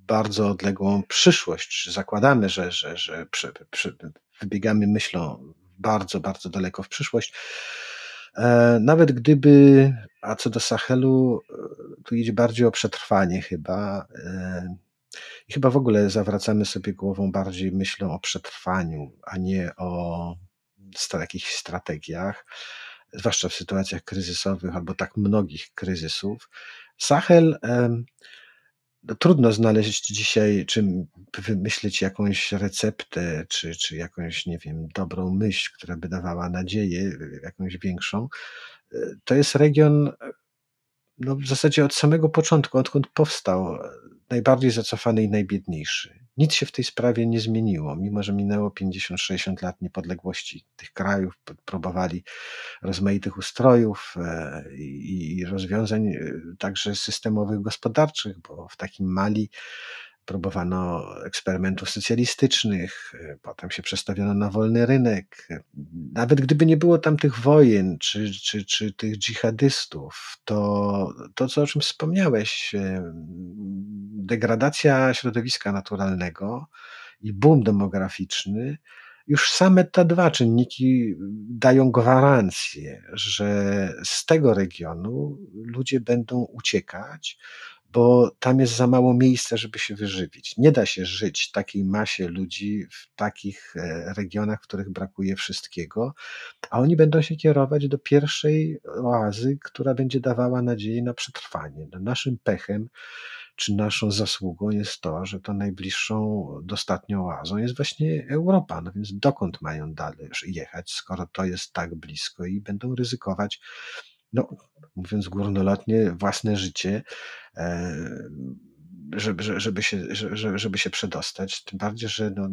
bardzo odległą przyszłość. Zakładamy, że, że, że przy, przy, wybiegamy myślą bardzo, bardzo daleko w przyszłość. E, nawet gdyby, a co do Sahelu, e, tu idzie bardziej o przetrwanie chyba. E, I chyba w ogóle zawracamy sobie głową bardziej myślą o przetrwaniu, a nie o jakichś strategiach, zwłaszcza w sytuacjach kryzysowych albo tak mnogich kryzysów. Sahel trudno znaleźć dzisiaj, czym wymyślić jakąś receptę, czy, czy jakąś, nie wiem, dobrą myśl, która by dawała nadzieję, jakąś większą. To jest region, no w zasadzie od samego początku, odkąd powstał, najbardziej zacofany i najbiedniejszy. Nic się w tej sprawie nie zmieniło, mimo że minęło 50-60 lat niepodległości tych krajów, próbowali rozmaitych ustrojów e, i rozwiązań e, także systemowych, gospodarczych, bo w takim Mali próbowano eksperymentów socjalistycznych, e, potem się przestawiono na wolny rynek. Nawet gdyby nie było tam tych wojen czy, czy, czy tych dżihadystów, to to, co, o czym wspomniałeś, e, degradacja środowiska naturalnego i boom demograficzny, już same te dwa czynniki dają gwarancję, że z tego regionu ludzie będą uciekać, bo tam jest za mało miejsca, żeby się wyżywić. Nie da się żyć takiej masie ludzi w takich e, regionach, w których brakuje wszystkiego, a oni będą się kierować do pierwszej oazy, która będzie dawała nadzieję na przetrwanie. No naszym pechem czy naszą zasługą jest to, że to najbliższą dostatnią oazą jest właśnie Europa. No więc dokąd mają dalej jechać, skoro to jest tak blisko i będą ryzykować no, mówiąc górnolotnie, własne życie, e, żeby, żeby, się, żeby się przedostać. Tym bardziej, że no,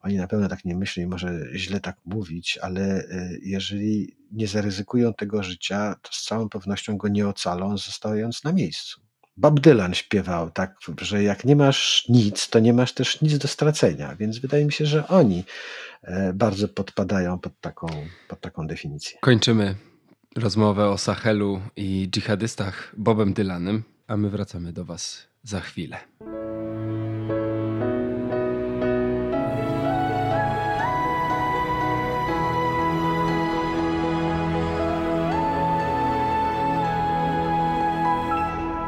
oni na pewno tak nie myślą i może źle tak mówić, ale e, jeżeli nie zaryzykują tego życia, to z całą pewnością go nie ocalą, zostając na miejscu. Bob Dylan śpiewał tak, że jak nie masz nic, to nie masz też nic do stracenia, więc wydaje mi się, że oni e, bardzo podpadają pod taką, pod taką definicję. Kończymy rozmowę o Sahelu i dżihadystach Bobem Dylanem, a my wracamy do Was za chwilę.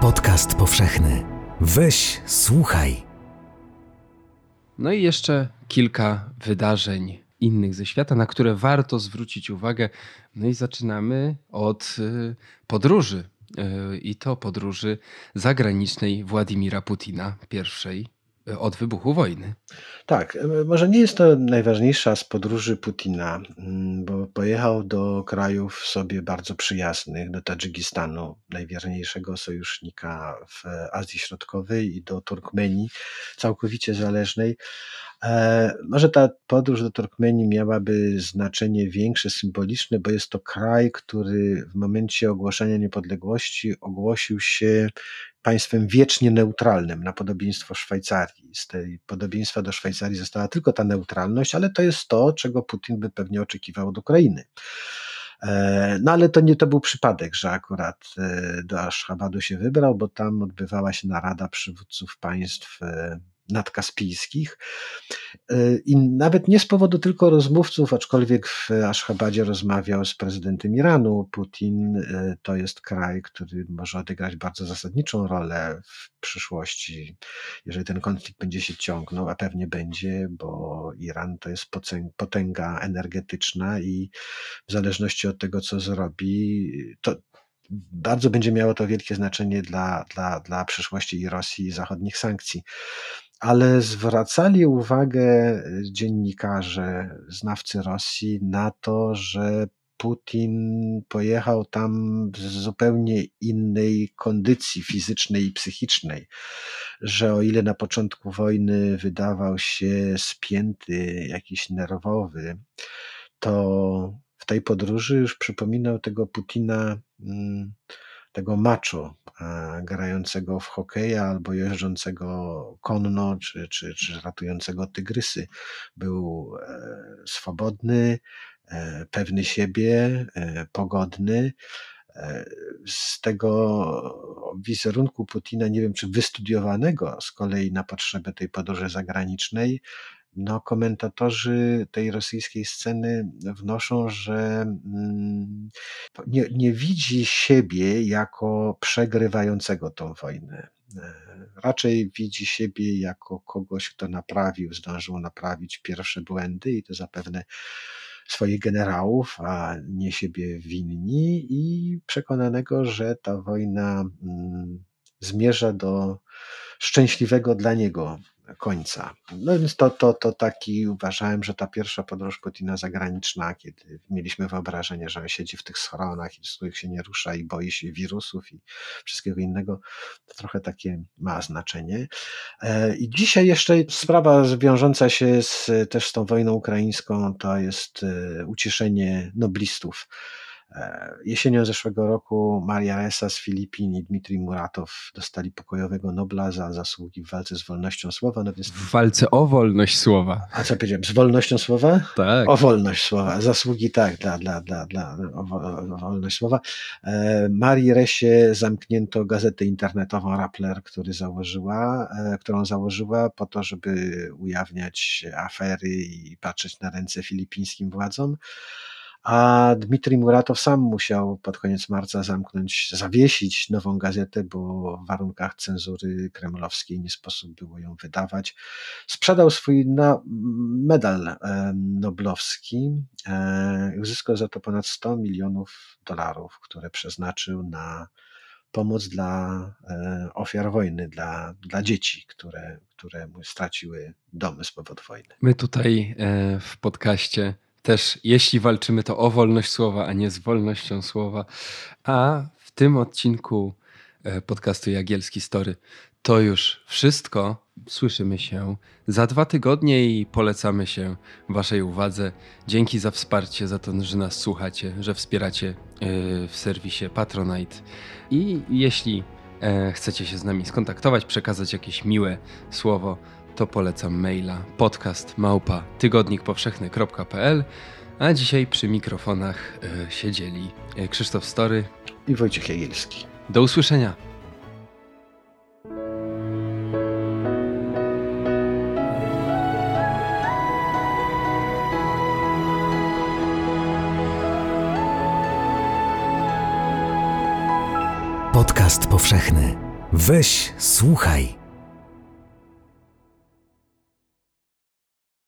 Podcast powszechny. Weź, słuchaj. No i jeszcze kilka wydarzeń innych ze świata, na które warto zwrócić uwagę. No i zaczynamy od y, podróży. Y, I to podróży zagranicznej Władimira Putina, pierwszej y, od wybuchu wojny. Tak, może nie jest to najważniejsza z podróży Putina, mm, bo pojechał do krajów sobie bardzo przyjaznych, do Tadżykistanu, najwierniejszego sojusznika w Azji Środkowej i do Turkmenii, całkowicie zależnej, E, może ta podróż do Turkmenii miałaby znaczenie większe, symboliczne, bo jest to kraj, który w momencie ogłoszenia niepodległości ogłosił się państwem wiecznie neutralnym, na podobieństwo Szwajcarii. Z tej podobieństwa do Szwajcarii została tylko ta neutralność, ale to jest to, czego Putin by pewnie oczekiwał od Ukrainy. E, no ale to nie to był przypadek, że akurat e, do Aszchabadu się wybrał, bo tam odbywała się narada przywódców państw nadkaspijskich. E, I nawet nie z powodu tylko rozmówców, aczkolwiek w Aszchabadzie rozmawiał z prezydentem Iranu. Putin e, to jest kraj, który może odegrać bardzo zasadniczą rolę w przyszłości, jeżeli ten konflikt będzie się ciągnął, a pewnie będzie, bo Iran to jest potęga energetyczna i w zależności od tego, co zrobi, to bardzo będzie miało to wielkie znaczenie dla, dla, dla przyszłości i Rosji i zachodnich sankcji ale zwracali uwagę y, dziennikarze, znawcy Rosji na to, że Putin pojechał tam w zupełnie innej kondycji fizycznej i psychicznej, że o ile na początku wojny wydawał się spięty, jakiś nerwowy, to w tej podróży już przypominał tego Putina. Hmm, tego macho e, grającego w hokeja albo jeżdżącego konno, czy, czy, czy ratującego tygrysy. Był e, swobodny, e, pewny siebie, pogodny. Z tego wizerunku Putina, nie wiem czy wystudiowanego z kolei na potrzeby tej podróży zagranicznej, no, komentatorzy tej rosyjskiej sceny wnoszą, że mm, nie, nie widzi siebie jako przegrywającego tą wojnę. E, raczej widzi siebie jako kogoś, kto naprawił, zdążył naprawić pierwsze błędy i to zapewne swoich generałów, a nie siebie winni, i przekonanego, że ta wojna mm, zmierza do szczęśliwego dla niego końca. No więc to, to, to taki uważałem, że ta pierwsza podróż Putina zagraniczna, kiedy mieliśmy wyobrażenie, że on siedzi w tych schronach i z których się nie rusza i boi się wirusów i wszystkiego innego, to trochę takie ma znaczenie. E, I dzisiaj jeszcze sprawa wiążąca się z, też z tą wojną ukraińską, to jest e, ucieszenie noblistów jesienią zeszłego roku Maria Ressa z Filipin i Dmitrij Muratow dostali pokojowego Nobla za zasługi w walce z wolnością słowa. No więc... W walce o wolność słowa. A co powiedziałem? Z wolnością słowa? Tak. O wolność słowa. Zasługi tak, dla, dla, dla, dla o, o wolność słowa. E, Marii Resie zamknięto gazetę internetową Rappler, który założyła, e, którą założyła po to, żeby ujawniać afery i patrzeć na ręce filipińskim władzom a Dmitrij Muratow sam musiał pod koniec marca zamknąć, zawiesić nową gazetę, bo w warunkach cenzury kremlowskiej nie sposób było ją wydawać. Sprzedał swój medal e, noblowski e, i uzyskał za to ponad 100 milionów dolarów, które przeznaczył na pomoc dla e, ofiar wojny, dla, dla dzieci, które, które straciły domy z powodu wojny. My tutaj w podcaście też jeśli walczymy, to o wolność słowa, a nie z wolnością słowa. A w tym odcinku e, podcastu Jagielski Story to już wszystko. Słyszymy się za dwa tygodnie i polecamy się Waszej uwadze. Dzięki za wsparcie, za to, że nas słuchacie, że wspieracie e, w serwisie Patronite. I jeśli e, chcecie się z nami skontaktować, przekazać jakieś miłe słowo, to polecam maila podcast małpa tygodnikpowszechny.pl a dzisiaj przy mikrofonach y, siedzieli e, Krzysztof Story i Wojciech Jagielski. Do usłyszenia. Podcast powszechny. Weź, słuchaj.